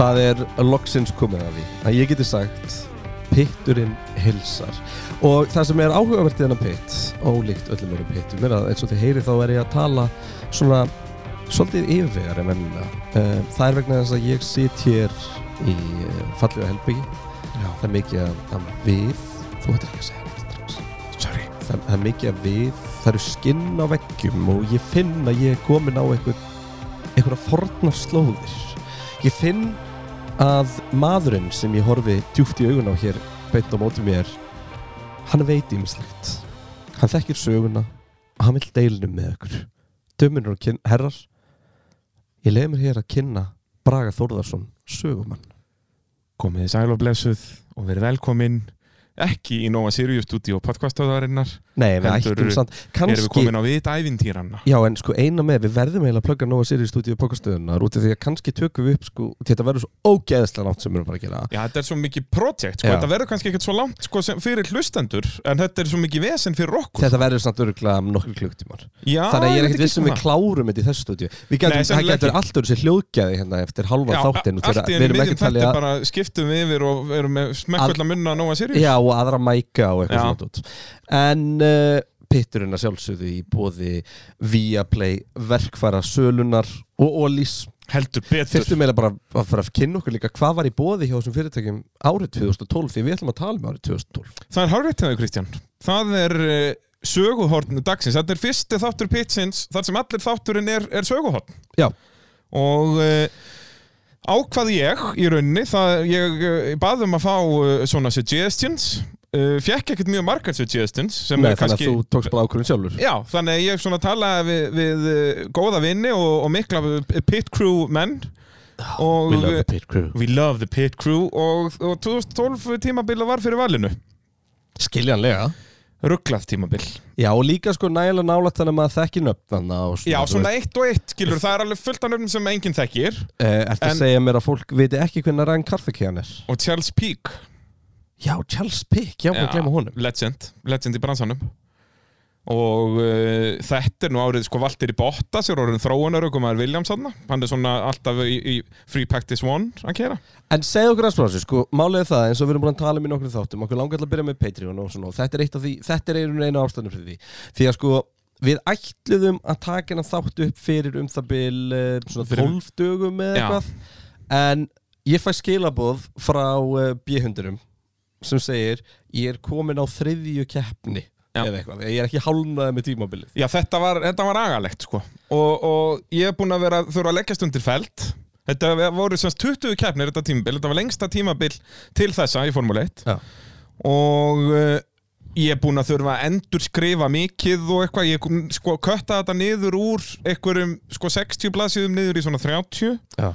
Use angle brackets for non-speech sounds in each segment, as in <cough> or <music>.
Það er loksins komið að því að ég geti sagt pitturinn hilsar og það sem er áhugavert í þennan pitt ólíkt öllum öðrum pittum er að eins og þið heyri þá er ég að tala svona svolítið yfirvegar en vennilega Eh, það er vegna þess að ég sit hér í eh, fallega helbyggi það er mikið að- við. Þú ættir ekki að segja þetta það, það er mikið að við. Það eru skinn á veggjum og ég finn að ég er komin á einhver einhverja fornar slóðir. Ég finn að maðurinn sem ég horfi djúpt í augun á hér beint á móti mér hann veit ýmislegt. Hann þekkir söguna og hann vil deilinu með ykkur. Dömunur og herrar. Ég leiði mér hér að kynna Braga Þórðarsson sögumann. Komið þið sæl og blessuð og verið velkomin ekki í Nova Sirius stúdíu podcastöðarinnar nei, við ættum samt erum við komin á vit ævintýranna Já, en sko eina með, við verðum eiginlega að plugga Nova Sirius stúdíu pokastöðunar út af því að kannski tökum við upp sko, þetta verður svo ógeðslega nátt sem við erum bara að gera Já, þetta er svo mikið projekt, sko, Já. þetta verður kannski ekkert svo langt sko, sem fyrir hlustendur, en þetta er svo mikið vesen fyrir okkur. Þetta verður samt öruglega nokkur klukktímar Þannig að ég er ekkert ekki vissum við klárum þetta í þessu stúdíu Við getum, það getur ekki. allt verið sér hljóðgæði hérna eftir halva Já, þáttinn allt í enn í miðjum talið þetta að bara skiptum við yfir og erum með smekkvöld að munna að Nova Sirius. Já, og aðra mæka og eitthvað svona dót. En uh, pitturinn að sjálfsögðu í bóði Viaplay, verkfæra sölunar og Ólís Heldur betur. Þurftum eiginlega bara að fara að kynna okkur líka hvað var í bóði hjá þessum fyrirtækjum árið 2012 því við ætlum að tala um árið 2012 Það er hárreitt hefur, Kristján. Það er uh, söguhorn dagsins. Þetta er fyrsti þáttur pitsins, þar sem allir þátturinn er, er söguhorn. Já. Og uh, ákvað ég í rauninni, það, ég uh, baðum að fá uh, svona suggestions, uh, fjekk ekkert mjög margar suggestions, Nei, þannig kannski... að þú tókst bara ákvörðin sjálfur. Já, þannig að ég svona talaði við, við uh, góða vinni og, og mikla pit crew menn og We love the pit crew. We love the pit crew og, og 2012 tímabila var fyrir valinu. Skiljanlega rugglað tímabil. Já, og líka sko nægilega nálægt þannig að maður þekki nöfnana og Já, svona eitt og eitt, skilur, það er alveg fullt af nöfnum sem enginn þekkir Eh, Ertu en- að segja mér að fólk viti ekki hvernig Ryan Carthagena er? og Charles Peake. Já, Charles Pick, já, maður glemma honum. Legend, legend í bransanum og uh, þetta er nú árið sko Valtteri Bottas er orðin þróunarökum að Williams hann hann er svona alltaf í, í Free Practice One að kera En segð okkur að sprási, sko, málið er það eins og við erum búin að tala um í nokkrum þáttum okkur langar að byrja með Patreon og svona og þetta er eitt af því, þetta er einu ástæðinu fyrir því. Því að sko, við ætluðum að taka hennar þátt upp fyrir um það bil uh, svona Fyrir- 12 dögum eða eitthvað. En ég fæ skilaboð frá uh, B-hundurum sem segir, ég er komin á þriðju keppni. Eða eitthvað, ég er ekki hálnaði með tímabilið. Já, þetta var, þetta var agalegt sko. Og, og ég er búinn að vera þurfa að leggjast undir felt. Þetta voru semst 20 keppnir þetta tímabil, þetta var lengsta tímabil til þessa í Formule 1 Já. og uh, ég er búinn að þurfa að endur skrifa mikið og eitthvað, ég sko kötta þetta niður úr einhverjum sko 60 blaðsíðum niður í svona 30 Já.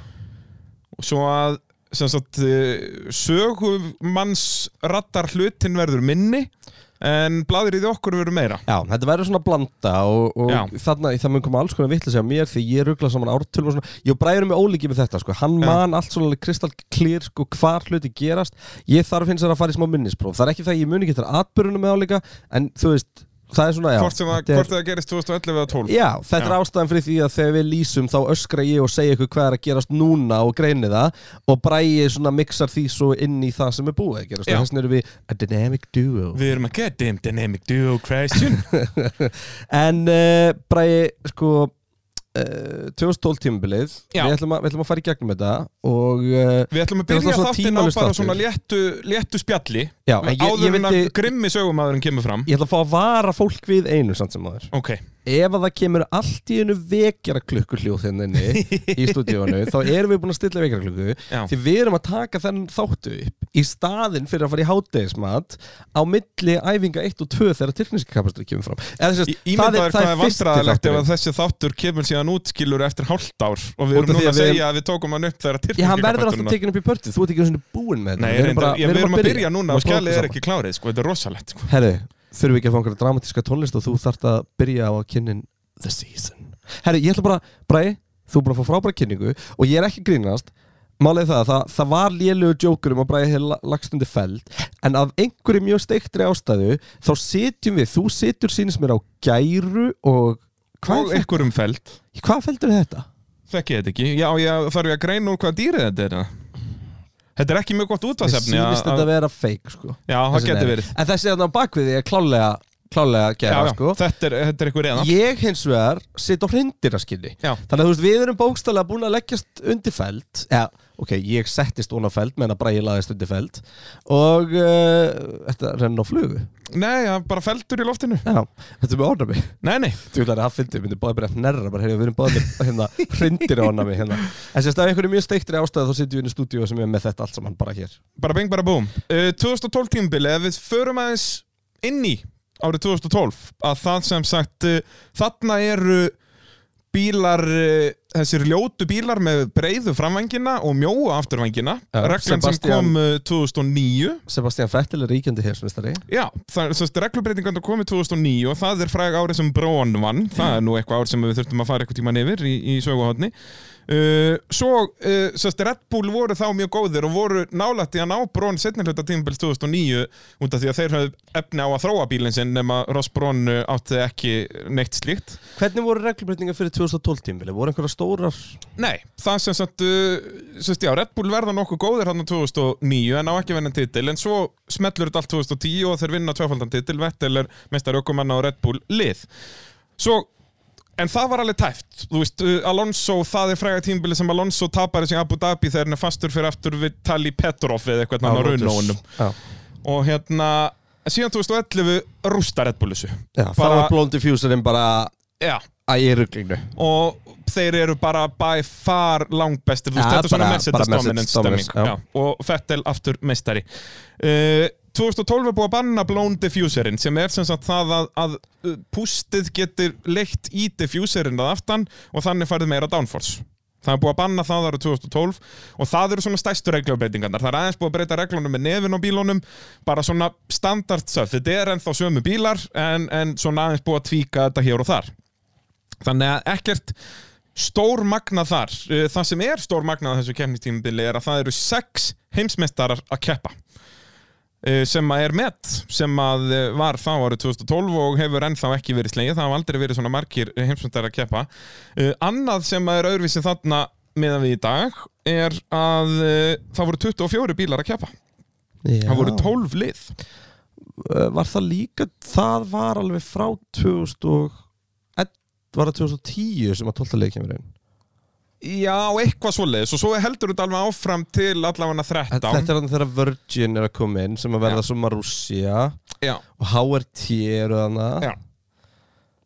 og svo að sem sagt uh, sögumanns rattar hlutin verður minni en blaðir í því okkur verður meira. Já, þetta verður svona blanda og, og þarna, það mun koma alls konar vittlis að mér því ég ruggla saman ártölum og svona. Ég bræður með ólíki með þetta, sko, hann man allt svona kristallklýr, sko, hvar hluti gerast. Ég þarf hins að fara í smá minnispróf. Það er ekki það að ég muni ekki þar atbyrjunum með álíka en þú veist, það er svona, já. Hvort það, hvort það gerist 2011 eða 12 Já, þetta Já. er ástæðan fyrir því að þegar við lýsum þá öskra ég og segja ykkur hvað er að gerast núna og greini það. Og bræði svona mixar því svo inn í það sem er búið að gerast. Vegna erum við a dynamic duo. Við erum að get them dynamic duo question. <laughs> En uh, Bræði, sko uh, 2012 tímabilið. Já. við ætlum, að, við ætlum að fara í gegnum þetta og uh, Við ætlum að byrja þáttinn á bara svona léttu, léttu spjalli. Já, en ég, Áður ég, en að vildi, grimmi sögumæðurinn kemur fram. Ég ætla að fá að vara fólk við einu samt sem aður Ok, Ef að það kemur allt í einu vekjara klukkuhljóð þenni í <laughs> stúdíónu þá erum við búin að stilla vekjara klukku já. því við erum að taka þennan þáttu upp í staðinn fyrir að fara í hátdegismat á milli æfinga 1 og 2 þegar tilkynninski kapastur kemur fram. Eða, þess, Í- Ímyndaður hvað er vandræðalegt ef að þessi þáttur kemur síðan útskilur eftir hálft ár og við erum núna að segja að við tókum hann upp þegar Já, hann verður alltaf tilkynningi tekin upp í pörtið, þú ert ekki búinn með þetta. Við erum að byrja. núna og skjalið er ekki klárið þurfum ekki að fá einhverja dramatíska tónlist og þú þarft að byrja á að kynnin The Season. Herru, ég ætla bara, Bræði, þú er búin að fá frábæra kynningu og ég er ekki grínast. Er það, að það, það var lélögu djókur um að Bræði hefur lagst undir feld en af einhverju mjög steiktri ástæðu þá sitjum við, þú situr sínist mér á gæru og hvað, og er ykkur um feld. Hvað feldur þetta? Þekki ég þetta ekki, já, já þarf ég að greina úr hvað dýrið þetta er eða? Þetta er ekki mjög gott útvarsefni sýnist að- þetta að- vera fake sko. Já, það getur verið. En þessi þarna bakviði er klálega klálega Já, gera já, sko. Þetta er, þetta er eitthvað reyna Ég hins vegar sitt á hreindýraskinni. Já. Þannig að þú veist, við erum bókstælega búin að leggjast undir feld Já, ok, ég settist á feld meðan að Bræði laðist undir feld Og uh, þetta renn á flugu. Nei, já, bara feldur í loftinu. Já, þetta er með ornami Nei, nei, Þú vil að það fyndi, myndi báði bara að nerra bara, heyrðu, við erum báði með hérna, hreindýr ornami hérna. En sérst af einhverju mjög steiktri ástæðu þá sitjum við inn í stúdíu sem er með þetta allt saman bara hér. Bara bing, bara búm. Uh, 2012 tímubili, ef við förum aðeins inn í árið 2012 að það sem sagt uh, þarna eru bílar uh, þessir ljótu bílar með breiðu framvængina og mjóa afturvængina. Já, reglan sem Sebastian- kom uh, 2009 Sebastian Vettel er ríkjandi hersmestari Já, það er sérst reglubreitingan komið 2009 og það er fræg árið sem Brón vann. Það er nú eitthvað árið sem við þurftum að fara eitthvað tíman yfir í, í söguhotni uh, Svo, uh, sérst Red Bull voru þá mjög góðir og voru nálætt í að ná Brón setnirhluta tímabils 2009 út af því að þeir höfðu efni á að þróa bílinn sinn nema Ross Brón uh, átti ekki neitt slíkt. Hvernig voru reglubreitingar fyrir 2012 tímili? Voru einhverja stórar? Nei, það sem sagt uh, sérst, já, Red Bull verða nokkuð góðir hann 2009 en á ekki vennan titil en svo smellur þetta allt 2010 og þeir vinna tvöfaldan titil, Vettel er mestar ökumanna á Red Bull lið. Svo, en það var alveg tæft. Þú veist, uh, Alonso, það er fræga tímbili sem Alonso tapar þessi Abu Dhabi þegar hann er fastur fyrir aftur við Tali Petrov eða eitthvað hann á raunóunum Já, og hérna, síðan 2011 rústa Red Bull þessu. Já Bara- er blond diffuserinn bara Já, að ég ruglingnu og þeir eru bara by far langbestir, þú veist, þetta er svona Mercedes dominance stemming. Og Fettel aftur meistari. Uh, 2012 er búið að banna blown diffuserinn sem er sem sagt það að, að uh, pústið getur leitt í diffuserinn að aftan og þannig farið meira downforce Það er búið að banna það ára 2012 og það eru svona stæstu regljóbreytingarnar. Það er aðeins búið að breyta reglunum með nefin á bílunum, bara svona standard stuff. Þetta er ennþá sömu bílar en, en svona aðeins búið að tvíka þetta hér og þar. Þannig að ekkert stór magna þar. Uh, Það sem er stór magna á þessu kemnistímabili er að það eru sex heimsmeistarar að keppa sem að er met sem að uh, var þá árið 2012 og hefur ennþá ekki verið slegið. Það hafa aldrei verið svona margir heimsmeistarar að keppa. Uh, Annað sem að er öðruvísi þarna meðan við í dag er að það voru 24 bílar að keppa. Það voru 12 lið. Var það líka, það var alveg frá 2000 og var það 2010 sem að 12. leik kemur inn Já, eitthvað svoleiðis. Og svo heldur þetta alveg áfram til allavega 13 Þetta er þannig þegar Virgin er að koma inn sem að verða Já. svo Marussia. Já, og HRT eru þannig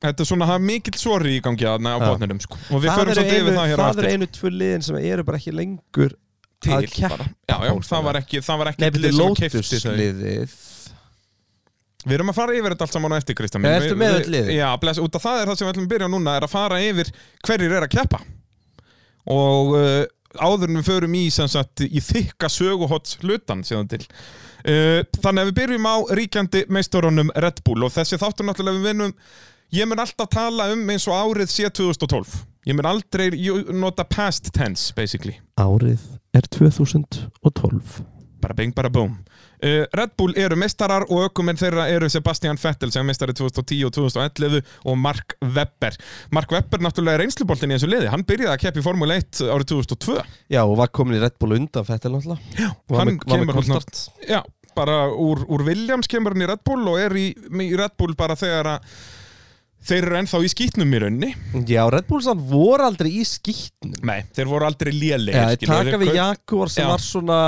þetta er svona, það er mikill sori í gangi aðna á Já. botninum sko. og við förum svolítið yfir það hér á það eru eftir. einu tvö liðin sem eru bara ekki lengur til að já, það var ekki, það var ekki Nei, betur sem keypti þau. liðið. Við erum að fara yfir þetta allt saman á eftir, Kristján Já, bless, út af það er það sem við ætlum að byrja á núna er að fara yfir hverjir er að keppa og uh, áður en við förum í sagt í þykka söguhots hlutan til. Uh, þannig að við byrjum á ríkjandi meisturunum Red Bull og þessi þáttur náttúrulega við vinnum ég mun alltaf tala um eins og árið sé 2012 ég mun aldrei nota past tense basically. Árið er 2012 bara bing bara boom. Uh, Red Bull eru mestarar og ökumenn þeirra eru Sebastian Vettel sem mestari 2010 og 2011 og Mark Webber. Mark Webber náttúrulega er reynsluboltin í þessu liði. Hann byrjaði að keppa í Formule 1 árið 2002 Já, og var komin í Red Bull undan Fettel náttúrulega. Já, var hann með, kemur kontakt já, bara úr, úr Williams kemur hann í Red Bull og er í, í Red Bull bara þegar að þeir eru ennþá í skýtnum í raunni Já, Red Bull sann voru aldrei í skýtnum nei, þeir voru aldrei skilur, taka þeir við Jaguar sem Já. var svona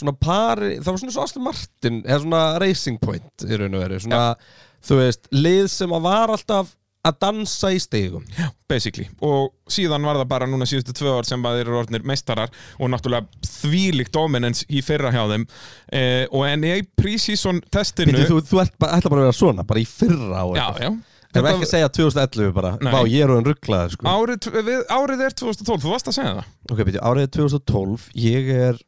svona pari, það var svona svo Aston Martin eða svona Racing Point í raun og veru svona, þú veist, lið sem að var alltaf að dansa í stegum basically. Og síðan var það bara núna síðustu tvö ár sem að þeir eru orðnir meistarar og náttúrulega þvílíkt dominance í fyrra hjá þeim. Eh, og en í pre-season testinu Býtu, þú, þú ert bara, ætla bara að vera svona, bara í fyrra á já, já. Það er ekki að segja 2011 bara, Nei. vá, ég er hann rugglaður sko. árið, árið er 2012, þú varst að segja það. Ok, býtu, árið er 2012, ég er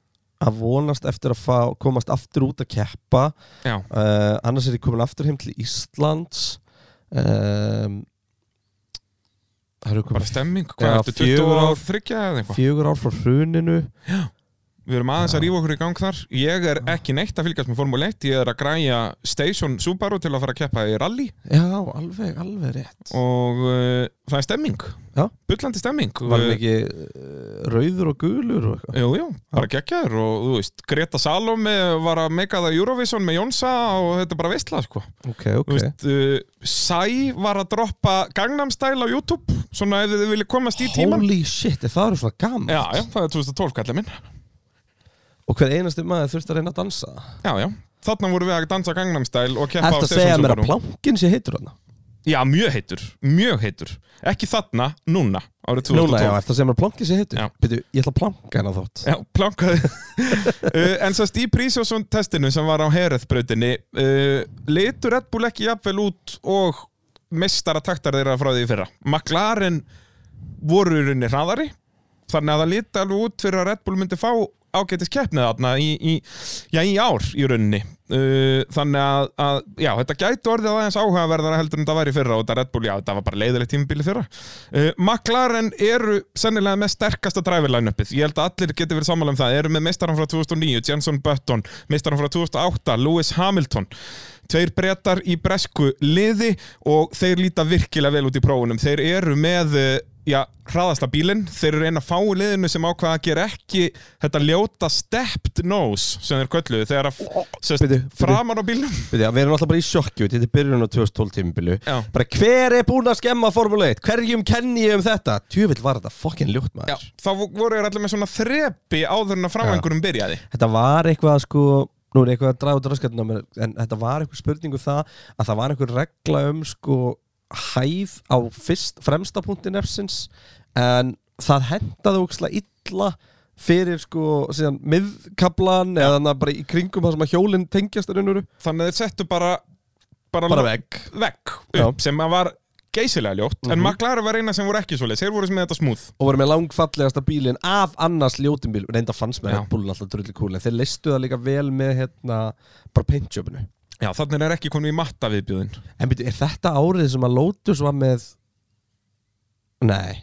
að vonast eftir að fá, komast aftur út að keppa. Já, uh, annars er ég komin aftur heim til Íslands. Um, bara stemming, Já, hvað ertu, 20 fjögur ár ár. þryggja eða eitthvað? fjögur ár frá hruninu Við erum aðeins að rífa okkur í gang þar. Ég er ekki neitt að fylgjast með Formule 1 Ég er að græja Station Subaru til að fara að keppa í rally. Já, alveg, alveg rétt. Og uh, það er stemming. Já. Bullandi stemming. Var hann Uh, ekki uh, rauður og gulur og eitthvað? Jú, jú, bara geggjaður og þú veist, Greta Salome var að meika það Eurovision með Jónsa og þetta er bara veistla sko. Ok, Þú ok. veist, uh, Sæ var að droppa Gangnam Style á YouTube svona ef þið vilja komast í tíman Holy shit, það eru svona gaman Já, já, það er 2012 kallið minn Og hver einasti maður þurfti að reyna að dansa. Já, já, þarna voru við að dansa Gangnam Style og keppa Eftir að segja mér að plankin sé heitur hann Já, mjög heitur, mjög heitur. Ekki þarna, núna, árið 2012 Núna, já, eftir að segja mér að plankin sé heitur? Já. Byrju, ég ætla að planka hennar þótt. Já, plankaði <laughs> uh, En sérst í Prísjósson testinu sem var á Herethbrautinni uh, litur Red Bull ekki jafnvel út og mestara taktar þeirra frá því í fyrra. McLaren voru í rauninni hraðari þannig að það liti alveg út fyrir að Red Bull myndi fá ágætis keppnið þarna í, í, já, í ár í rauninni. Uh, þannig að, að já, þetta gæti orðið aðeins áhugaverðara heldur en það var í fyrra og þetta Red Bull, já, þetta var bara leiðilegt tímabili fyrra. Uh, McLaren eru sennilega með sterkasta driverline-upið ég held að allir geti verið sammála um það. Eru með meistaran frá 2009, Jenson Button meistaran frá 2008, Lewis Hamilton. Tveir brettar í bresku liði og þeir líta virkilega vel út í prófunum. Þeir eru með uh, já, hraðasta bílinn, þeir eru eina fáu liðinu sem ákvaða að gera ekki þetta ljóta stepped nose sem þeir kölluðu þegar að framan á bílnum. Við erum alltaf bara í sjokki Þetta er byrjun á 2012 tímabilu Já. Bara hver er búinn að skemma Formule 1? Hverjum kenni ég um þetta? Tjöfitt var þetta fokkin ljótt Já, maður. þá voru þeir allir með svona þrepi áður en að framvengurum byrjaði. Þetta var eitthvað sko Nú er eitthvað að draga út mér En þetta var eitthvað spurningu það Að það var eitthvað regla um sko Hæð á fyrst, fremsta punkti nefsins En það hendaði ókslega illa Fyrir sko síðan miðkablan Eða þannig að bara í kringum það sem að hjólinn tengjast er unnuru þannig að þeir settu bara bara, Bara vegg. Vegg upp sem að var geysilega ljótt en Mhm. McLaren var eina sem voru ekki svoleiðis. Þeir voru með þetta smúð og voru með langfallegasta bílinn af annars ljótum bíl. Reynda fannst með. Red Bullin alltaf drulli cool en þeir leistu það líka vel með hérna bara paintjobinu Já, þannig er ekki komið í matta viðbjöðin en byrju, er þetta árið sem að Lotus var með nei.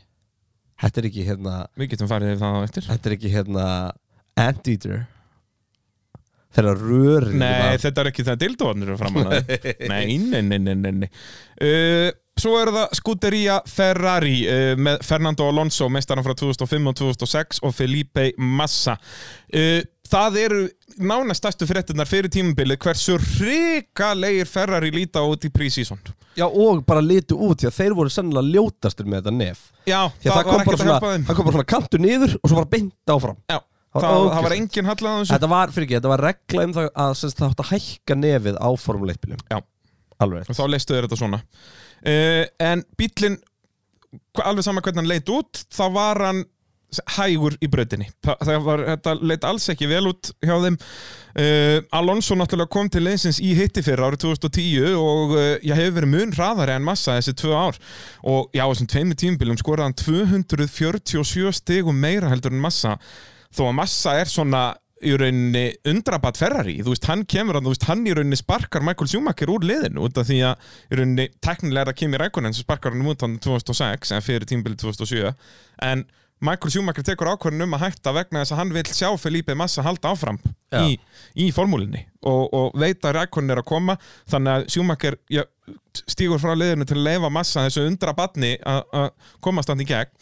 Þetta er ekki hérna Við getum farið yfir það á eftir. Þetta er ekki hérna Anteater. Þeirra rörin Nei, þetta er ekki það dildóðanir eru framan að <laughs> Nei, nei, nei, nei, nei, nei. Uh, Svo er það Scuderia Ferrari uh, með Fernando Alonso meistaran frá 2005 og 2006 og Felipe Massa. Uh, Það eru nánast stærstu fréttunar fyrir tímabilið hversu hrikalegir Ferrari líta út í pre-season. Já og bara litu út því að þeir voru sennilega ljótastur með þetta nef. Já, að það, það, kom var bara ekkert að hjálpa þeim. það kom bara svona kantur niður og svo bara beint áfram. Já, Það það, var það var ógeðslegt. engin hallað á þessu. Þetta var, fyrir ekki, þetta var regla um það að það átt að hækka nefið á Formule 1 bílum Já. Alveg og þá leistu þeir þetta svona. Uh, en bílinn alveg sama hvernig hann leit út þá var hann hægur í var, þetta leit alls ekki vel út hjá þeim. Uh, Alonso náttúrulega kom til leysins í hitti fyrir árið 2010 og uh, ég hefur verið mun hraðari en massa þessi tvö ár. Og já, þessum tveimur tímbilum skoraði hann 247 stigum meira heldur en massa. Þó að massa er svona í rauninni undrabat Ferrari. Þú veist, hann kemur að, þú veist, hann í rauninni sparkar Michael Schumacher úr liðinu út af því að í rauninni teknilega er það Kimi Rækonen sem sparkar hann út hann 2006 en fyrir tímbili 2007 en Michael Schumacher tekur ákvörðin um að hætta vegna þess að hann vil sjá Felipe Massa halda áfram Já. í, í formúlinni og, og veit að Rækonen er að koma. Þannig að Schumacher já, stígur frá liðinu til að leifa Massa þessu undra batni að komast hann í gegn.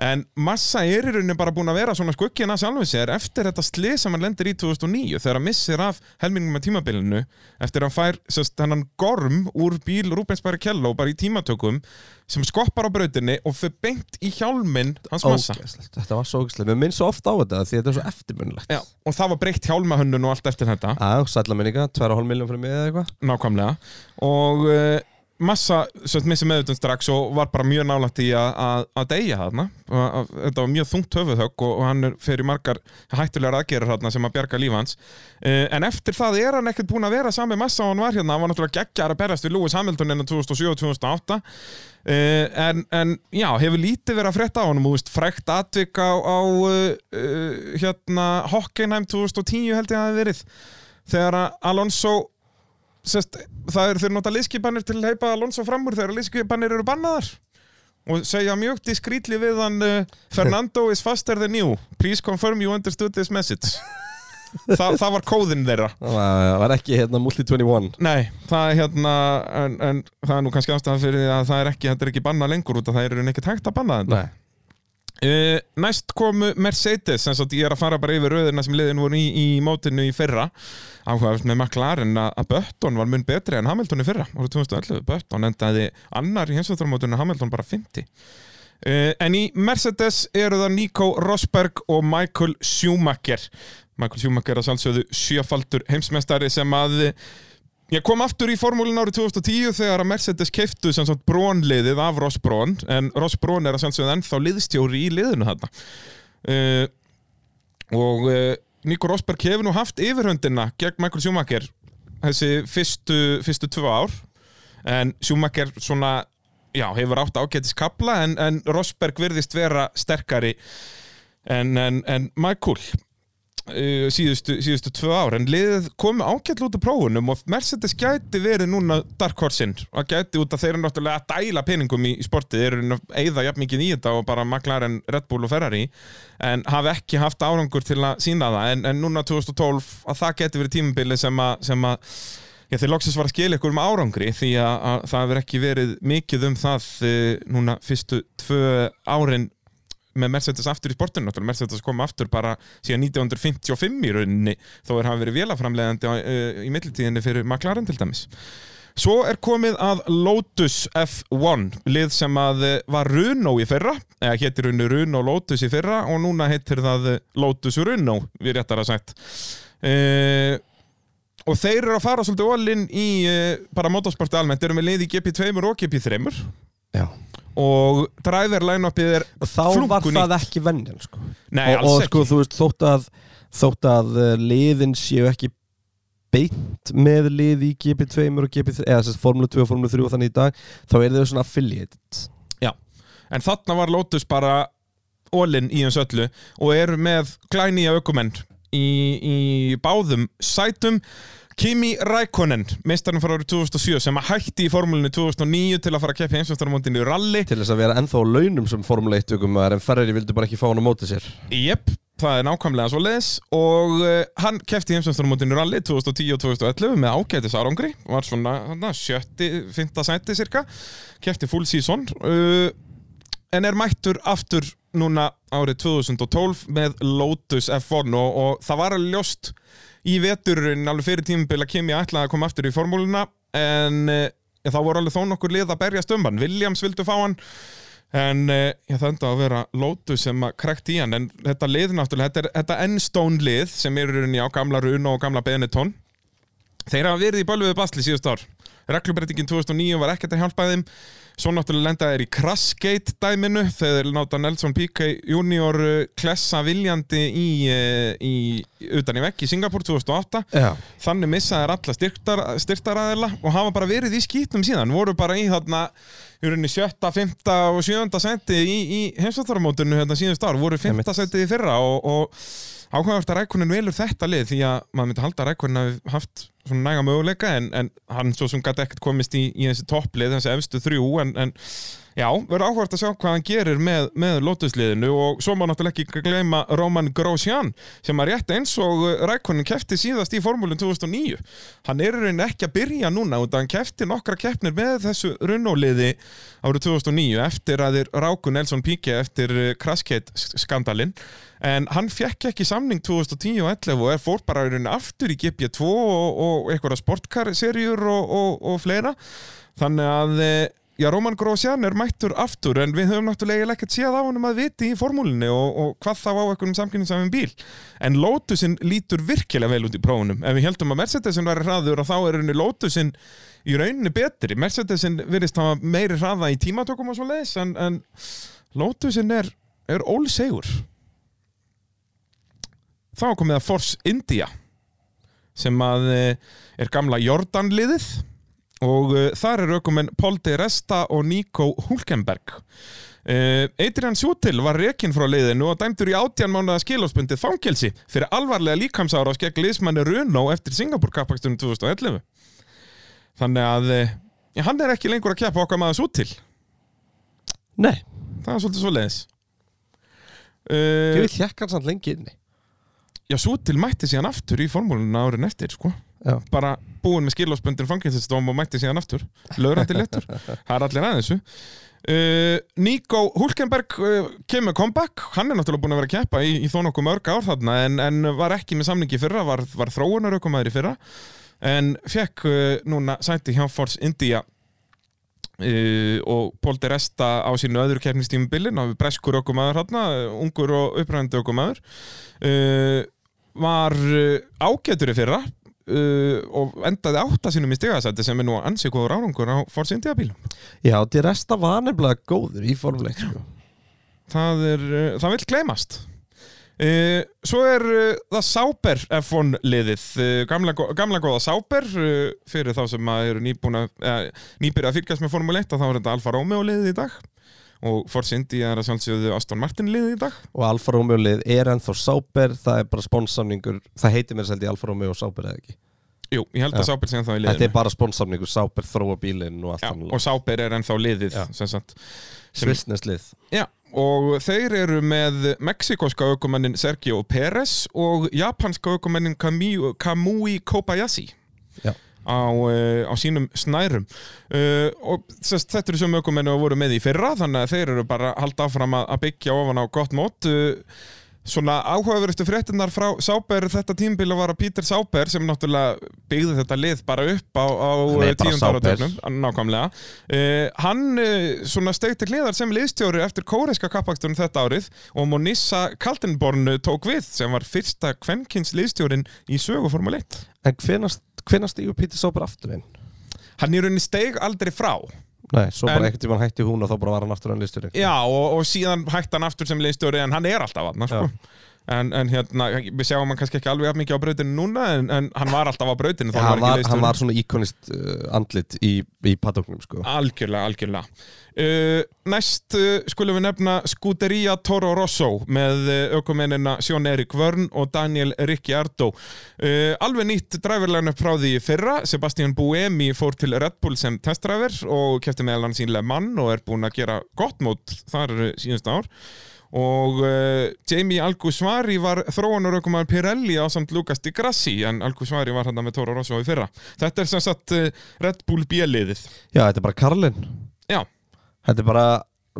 En Massa er í rauninni bara búin að vera svona skuggina sjálfum sér eftir þetta slið sem hann lendir í 2009 þegar hann missir af helmingum með tímabilinu eftir að hann fær sérst, hennan gorm úr bíl Rubens Barrichello bara í tímatökum sem skoppar á brautinni og fyrir beint í hjálminn hans Massa. Ógeðslegt, Þetta var svo ógæslega, mér minn svo ofta á þetta því þetta er svo eftirmunnlegt Já, og það var breytt hjálmahönnun og allt eftir þetta. Já, sætla minninga, 2,5 miljón fyrir mig eða eitthvað. Nákvæmlega. Og uh, Massa missi meðutun strax og var bara mjög nálægt í að- deyja þarna. Þetta var mjög þungt höfuðhögg og, og hann er fyrir margar hættulegar aðgerir þarna sem að bjarga líf hans. Uh, en eftir það er hann ekkert búin að vera sami Massa og hann var hérna, hann var náttúrulega geggjar að berast við Lewis Hamilton enn 2007-2008 Uh, en, en já, hefur lítið verið að frétta á veist, frækt atvik á, á uh, hérna Hockenheim 2010 held ég að það hafi verið. Þegar Alonso sest, það er þeir nota liðskipanir til að heipa Alonso fram úr þegar liðskipanir eru bannaðar. Og segja mjög diskrítli við hann uh, Fernando is faster than you. Please confirm you understood this message. <laughs> Þa, það var kóðinn þeirra. Það var, ekki hérna Multi 21 Nei, það er hérna en, en það er nú kannski ástæðan fyrir því að það er ekki, þetta er ekki bannað lengur út að það er ekki hægt að banna þetta. Nei Uh, næst komu Mercedes sem sagt ég er að fara bara yfir röðina sem liðin voru í, í mótinu í fyrra. Áhugavert með McLaren að Button var mun betri en Hamilton í fyrra árið 2011, Button endaði annar í heimsvöldarmótinu en Hamilton bara 50 uh, en í Mercedes eru það Nico Rosberg og Michael Schumacher. Michael Schumacher er að sjálfsögðu sjöfaldur heimsmeistari sem að Ég kom aftur í formúlin árið 2010 þegar að Mercedes keiftu sem sagt brónliðið af Ross Brón en Ross Brón er að sjálfsögðu ennþá liðstjóri í liðinu þarna. Uh, og uh, Nico Rosberg hefur nú haft yfirhöndina gegn Michael Schumacher þessi fyrstu, fyrstu tvö ár en Schumacher svona já, hefur átt ágætis kapla en, en Rosberg virðist vera sterkari en, en, en Michael síðustu, síðustu tvö ár. En liðið komi ágætlu út af prófunum og Mercedes gæti verið núna Dark Horse-inn. Og gæti út að þeir eru náttúrulega að dæla peningum í, í sportið, þeir eru eigða jafn mikið í þetta og bara McLaren, Red Bull og Ferrari en hafi ekki haft árangur til að sína það. En, en núna 2012 að það geti verið tímabili sem að, Já, þeir loksins var að skilja ykkur um árangri því að, að það hefur ekki verið mikið um það e, núna fyrstu tvö árin með Mercedes aftur í sportinu. Mercedes kom aftur bara síðan 1955 í rauninni þó er hafa verið vélaframlegandi uh, í millitíðinni fyrir McLaren til dæmis. Svo er komið að Lotus F1 lið sem að eh, var Runo í fyrra eða héttir runni Runo Lotus í fyrra og núna heitir það eh, Lotus Runo við réttar að sagt. Uh, og þeir eru að fara svolítið all-in í uh, bara motorsporti almennt, eru með lið í GP2 og GP3 Já og driver line-upið er Og þá var það ekki venjan sko. Nei, og, og ekki. sko þú veist þótt að þótt að uh, liðin séu ekki beint með lið í GP2 og GP3 eða þess að Formule 2 og Formule 3 og þannig í dag þá er þau svona affiliated. En þarna var Lotus bara all-in í hans öllu og eru með glænýja aukumenn í, í báðum sætum Kimi Rækonen, meistarinn frá árið 2007 sem að hætti í formúlinu 2009 til að fara að keppi heimsvæmstarmóndinu í rally. Til þess að vera ennþá launum sem Formule 1 ökum en Ferrari vildi bara ekki fá hann á móti sér. Jep, það er nákvæmlega svo leiðis og uh, hann kefti heimsvæmstarmóndinu í rally 2010 og 2011 með ágætis árangri. Var svona þarna, sjötti, fynta sæti cirka kefti full season uh, en er mættur aftur núna árið 2012 með Lotus F1 og, og það var alveg ljóst í veturinn alveg fyrir tímabil að Kimi ætlaði að koma aftur í formúluna en uh, já, þá voru alveg þó nokkur lið að berjast um hann. Williams vildu fá hann en uh, já, það enda að vera Lotus sem að krækt í hann. En þetta lið náttúrulega, þetta þetta Enstone lið sem er í á gamla Runo og gamla Benetton. Þeir hafa verið í bölvuðu basli síðust ár. Reglubreitingin 2009 var ekkert að hjálpa þeim svo náttúrulega lenda þeir í Crashgate dæminu þegar náta Nelson Piquet junior uh, klessa viljandi í, uh, í utan í vekk í Singapur 2008 Já, þannig missa þeir alla styrktar, styrtaræðila og hafa bara verið í skýtum síðan. Voru bara í þarna í rauninni sjötta, fymta og sjönda senti í, í heimsvættaramótinu hérna síðust ár. Voru fymta senti í fyrra og, og ákveðast að Rækonin velur þetta lið því að maður myndi halda að Rækonin hafi haft svona næga möguleika en, en hann svo sem gæti ekkert komist í, í þessi topplið, þessi efstu þrjú en, en já, verður áhvert að sjá hvað hann gerir með, með Lotusliðinu og svo má náttúrulega ekki gleyma Roman Grosjean sem að rétt eins og Rækonin kefti síðast í formúlun 2009 hann er í rauninni ekki að byrja núna að hann kefti nokkra keppnir með þessu runnóliði árið 2009 eftir að þeir ráku Nelson Piquet eftir Crashgate skandalinn. En hann fekk ekki samning 2010 og 11 og er fór bara í rauninni aftur í GP2 og, og einhverja sportkarserjur og, og, og fleira. Þannig að eh, já, Roman Grosjean er mættur aftur en við höfum náttúrulega ekkert séð á honum að viti í formúlinni og, og hvað þá á einhverjum samkynningsafum bíl. En Lotusin lítur virkilega vel út í prófunum. Ef við heldum að Mercedesin væri hraður og þá er henni Lotusin í rauninni betri. Mercedesin virðist hafa meiri hraða í tímatökum og svo leiðis en, en Lotusin er, er ólsegur. Þá komið að Force India sem að eh, er gamla Jordan-liðið og uh, þar er aukumenn Paul de Resta og Nico Hulkenberg. Uh, Adrian Sutil var rekinn frá liðinu og dæmdur í átján mánuða skilóspundið fangelsi fyrir alvarlega líkamsára skegg liðsmanni Runo eftir Singapur kappakstunum 2011 þannig að uh, hann er ekki lengur að keppa okkar maður Sutil. Nei, það er svolítið svo leiðis uh, vil hjekka hann samt lengi inni Já, svo til mætti síðan aftur í formúluna árin eftir, sko Já. bara búin með skilásbundin fangilsistóm og mætti síðan aftur. Lögrandi léttur, <laughs> það er allir aðeins uh, Nico Hulkenberg uh, kemur comeback. Hann er náttúrulega búin að vera að keppa í, í þó nokkuð mörg ár þarna en, en var ekki með samningi fyrra var, var þróunar aukumæður í fyrra en fekk uh, núna sæti hjá Force India. Uh, og Pól de Resta á sínu öðru keppnistímubilin á breskur okkumæður hérna, ungur og uppræðandi okkumæður uh, var uh, ágætur í fyrra uh, og endaði átta sínum í stigasætti sem er nú ansið góður árangur á Force India bílum. Já, til resta var nefnilega góður í formuleitt sko. það, er, uh, það vil gleymast. Uh, svo er uh, það Sáber F1 liðið. Uh, gamla, gamla góða Sáber uh, fyrir þá sem að uh, nýbyrja að fylgjast með Formule 1 að þá er þetta Alfa Romeo liðið í dag og Force India er að sjálfsögðu Aston Martin liðið í dag. Og Alfa Romeo lið er ennþá Sáber það er bara spónsamningur, það heitir mér seldi Alfa Romeo Sáber eða ekki? Jú, ég held að. Sáber sé ennþá í Þetta er liðinu bara spónsamningur, Sáber þróa bílinn og allt annað og Sáber er ennþá liðið Svissnes lið. Já, og þeir eru með mexikoska aukumennin Sergio Pérez og japanska aukumennin Kamui, Kamui Kobayashi. Já. Á, uh, á sínum snærum. Uh, og sest, þetta eru sem aukumenni að voru með í fyrra þannig að þeir eru bara að halda áfram að, að byggja ofan á gott mót. Uh, Svona áhugaverustu fréttinnar frá Sáber þetta tímbil var að Peter Sáber sem náttúrulega byggði þetta lið bara upp á, á Hann bara tíund Sauber. áratögnum nákvæmlega. Uh, hann uh, svona steigti hliðar sem liðstjóri eftir kóreiska kappaksturinn þetta árið og Monissa Kaltenborn tók við sem var fyrsta kvenkins liðstjórin í sögu Formule 1 En hvenast, hvenast stígur Pítur Sáber aftur inn? hann í rauninni steig aldrei frá Nei, svo bara einhvern tímann hætti hún og þá bara var hann aftur hann listur já og, og síðan hætti hann aftur sem liðstjóri en hann er alltaf aðna sko. En, en hérna, við sjáum hann kannski ekki alveg mikið á brautinu núna en, en hann var alltaf á brautinu þó hann, var hann var svona íkonist uh, andlit í, í paddocknum sko. Algjörlega, algjörlega. Uh, Næst uh, skulum við nefna Scuderia Toro Rosso með uh, aukumennina Sjón Erik Vörn og Daniel Ricciardo. Uh, Alveg nýtt dræfurlegin upp frá því fyrra. Sebastian Buemi fór til Red Bull sem testdræfur og kefti meðal hann sínlega mann og er búinn að gera gott mót þar uh, síðust ár og uh, Jamie Algusvari var þróunaraukumar Pirelli á samt Lucas Di Grassi en Algusvari var hann með Toro Rosso í fyrra. Þetta er sem sagt uh, Red Bull B-liðið. Já, þetta er bara Karlin Já, Þetta er bara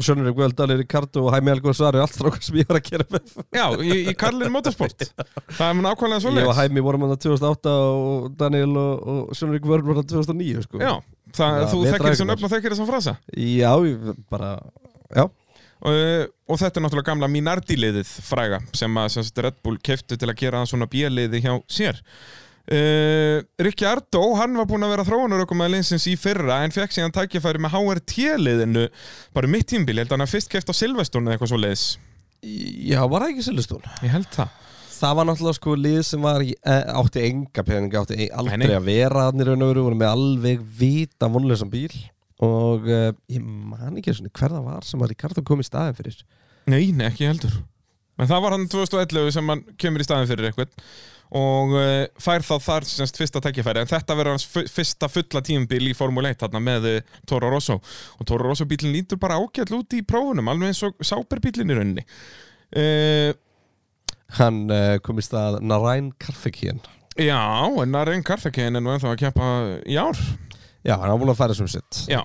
Sjónur Guðaldal, Ricardo og Hæmi Algur Svari allt strákar sem ég var að gera með. Já, í, í Karlin Motorsport. <laughs> Það er mun ákvæmlega svo Ég og Hæmi vorum hann 2008 og Daniel og, og Sjónur Guðaldal voru hann 2009 sko. Já, það, Já, þú þekkir þessu dræfum nöfn og þekkir þessu frasa. Já, ég bara Já, uh, Og þetta er náttúrulega gamla Minardi-liðið fræga sem að sem sagt, Red Bull keftu til að gera svona bíliði hjá sér. Uh, Rikki Ardó, hann var búinn að vera þróunarökum með linsins í fyrra en fekk síðan tækifæri með HRT-liðinu bara mitt tímbil, ég held að hann fyrst keft á Silveston eða eitthvað svo leiðis Já, var það ekki Silvestón? Ég held það. Það var náttúrulega sko lið sem var í, e, átti enga peninga, átti aldrei að vera hann í raun og veru, voru með alveg vita vonlösan bíl og uh, ég man ekki svona hver það var sem að Ricardo kom í staðin fyrir. Nei, nei, ekki heldur. En það var hann 2011 sem hann kemur í staðin fyrir eitthvað og uh, fær þá þar semst fyrsta tækifæri en þetta verður hans fyrsta fulla tímabil í Formule 1 þarna með uh, Toro Rosso. Og Toro Rosso bílinn lítur bara ágæll út í prófunum alveg eins og Sáber bílinn í rauninni. Uh, Hann kom í stað Narain Karfekien Já, en Naren Karthagin er nú ennþá að keppa í ár Já, hann var búin að færa sem sitt. Já.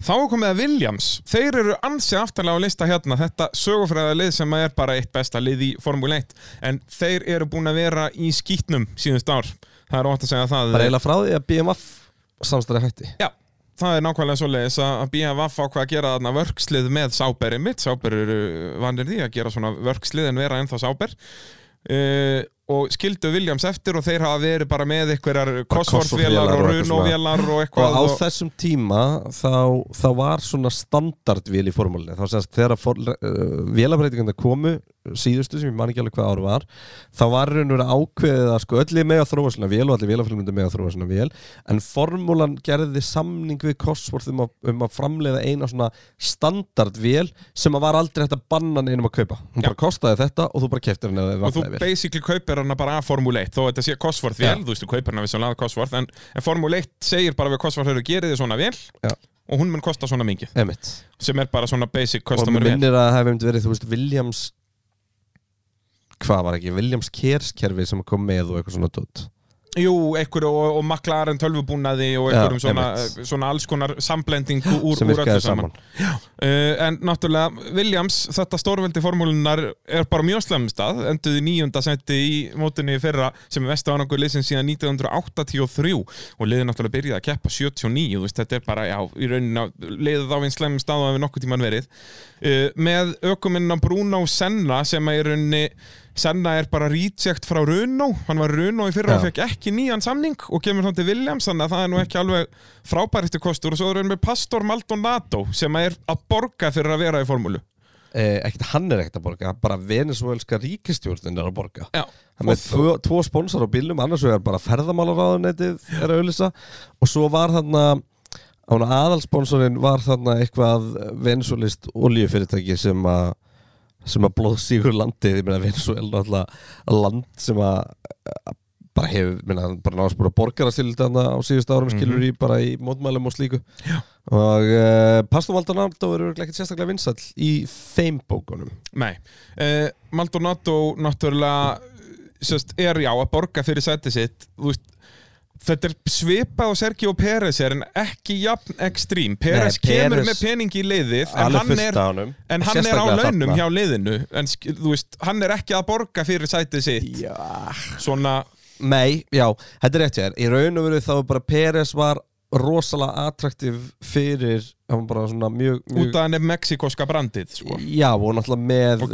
Þá komið að Williams. Þeir eru ansið aftanlega á lista hérna. Þetta sögufræða lið sem er bara eitt besta lið í Formule 1 En þeir eru búin að vera í skýtnum síðust ár. Það er ótt að segja það Bara eiginlega frá því að BMF samstæði hætti. Já, það er nákvæmlega svoleiðis að að BMF ákvað að gera þarna vörkslið með Sáberi mitt Sáber eru vanir því að gera svona vörkslið en vera ennþá Sáber uh, og skildu Williams eftir og þeir hafa verið bara með einhverjar Cosworth-vélar og Cosworth-vélar og eitthvað. Runo-vélar og á þessum tíma þá, þá var svona standardvél í formúlinni þá semst þegar uh, vélabreitingandi komu síðustu sem ég man ekki alveg hvað áru var þá var raun og verið ákveðið að sko öllu með að þróa svona vél og allir vélafélmyndi með að þróa svona vél en formúlan gerði samning við Cosworth um að, um að framleiða eina svona standardvél sem að var aldrei hægt að banna neinum að kaupa. Hún bara kostaði þetta og þú bara keftir henni þú basically kaupir hana bara af Formule 1 þó að þetta sé Cosworth vel, Já. þú veist, þú kaupir hana við svona Cosworth en, en Formule 1 segir bara við Cosworth gerið þið svona vel Já. og hún mun kosta svona mikið. Emitt sem er bara svona basic og customer vel. minnir að það hefði verið, þú veist, Williams hvað var ekki, Williams Kerskerfi sem kom með og eitthvað svona dot Jú, einhver og, og McLaren tölvubúnaði og einhverjum Já, svona, svona alls konar samblending úr, úr öllu saman. saman, Uh, en náttúrulega Williams, þetta stórveldi formúlunar er bara mjög slemstað, enduði nýjunda seti í mótunni fyrra sem er vestu ánangur liðsins síðan 1983 og liðið náttúrulega byrjaði að keppa 79, þú veist, þetta er bara, já, í rauninna liðið á einn slem stað að við nokkuð tíman verið. Uh, með ökuminna Bruno Senna sem er í rauninni Senna er bara reject frá Runo hann var Runo í fyrra og fekk ekki nýjan samning og kemur hann til Williams þannig að það er nú ekki alveg frábæristu kostur og svo er hann með Pastor Maldonado sem er að borga fyrir að vera í formúlu. Eh, ekkert hann er ekkert að borga bara venezuelska ríkistjórnin er að borga. Já, Það með tvo, tvo sponsor á bílum, annars vegar bara ferðamálaráðunetið er að auðlýsa og svo var þarna aðalsponsorinn var þarna eitthvað venezuelist oljufyrirtæki sem að sem að blóðsíkur landið ég meina Venezuela náttúrulega land sem að að bara hefur, minna, bara náðast bara borgarastildi þarna á síðust árum skilur í bara í mótmælum og slíku. Já. og uh, Pastor Maldonado er örugglega ekkert sérstaklega vinsall í þeim bókunum. Nei. Uh, Maldonado náttúrulega sérst, er já að borga fyrir sæti sitt þú veist Þetta er svipað á Sergio Pérez er en ekki jafn ekstrím. Pérez kemur með pening í liðið en hann er, en hann er á launum hjá liðinu. En veist, hann er ekki að borga fyrir sætið sitt. Já. Svona, Nei, já, þetta er rétt hjá þér. Í raun og veru þá bara Peres var rosalega attraktiv fyrir hann var bara svona mjög, mjög út af hann er mexikoska brandið sko. Já, og náttúrulega með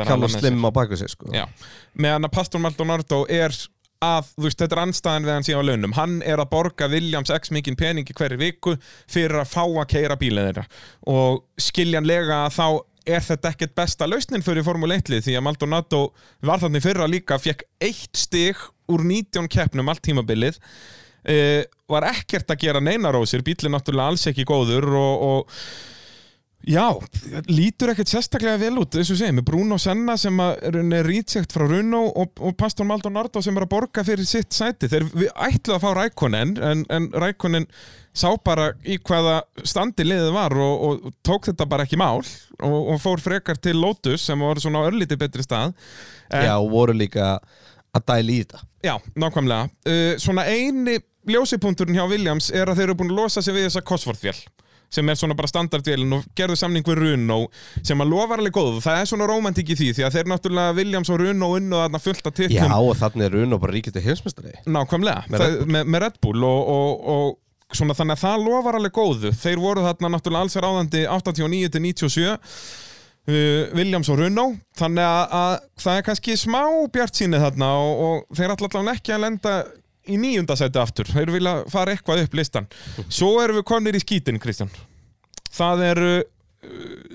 Kalla með Slim á baku sig sko. Meðan að Pastor Maldonado er að, veist, þetta er anstæðan við hann síðan á launum. Hann er að borga Williams x mikinn pening í hverju viku fyrir að fá að keira bílið þeirra. Og skiljanlega þá er þetta ekkert besta lausnin fyrir Formule 1 lið því að Maldonado var þannig fyrra líka fekk eitt stig úr 19 keppnum allt tímabilið. Uh, var ekkert að gera neinarósir bílið náttúrulega alls ekki góður og, og Já, lítur ekkert sérstaklega vel út eins og segið, með Bruno Senna sem er reject frá Runo og, og Pastor Maldonado sem er að borga fyrir sitt sæti. Þeir við ætluðu að fá Rækonen en, en Rækonen sá bara í hvaða standi liðið var og, og, og tók þetta bara ekki mál og, og fór frekar til Lotus sem var svona örlítið betri stað. En, Já, og voru líka að dæla í þetta. Já, nákvæmlega. Uh, Svona eini ljósipunkturinn hjá Williams er að þeir eru búin að losa sig við þessa Cosworth-vél sem er svona bara standardvélin og gerðu samning við Runo sem að lofa alveg góð það er svona romantik í því því að þeir náttúrulega Williams og Runo unnu þarna fullt af Já, titlum. og þannig er Runo bara ríkist í heimsmyndstari nákvæmlega Með Red Það- með, með Red Bull og, og, og svona þannig að það lofar alveg góðu. Þeir voru þarna náttúrulega alls er áðandi 89 til 97 uh, Williams og Runo þannig að, að það er kannski smá bjart þarna og, og þeir ætla allavega ekki að lenda í níunda sæti aftur. Þeir vilja fara eitthvað upp listan. Svo erum við konir í skítin Kristján. Það eru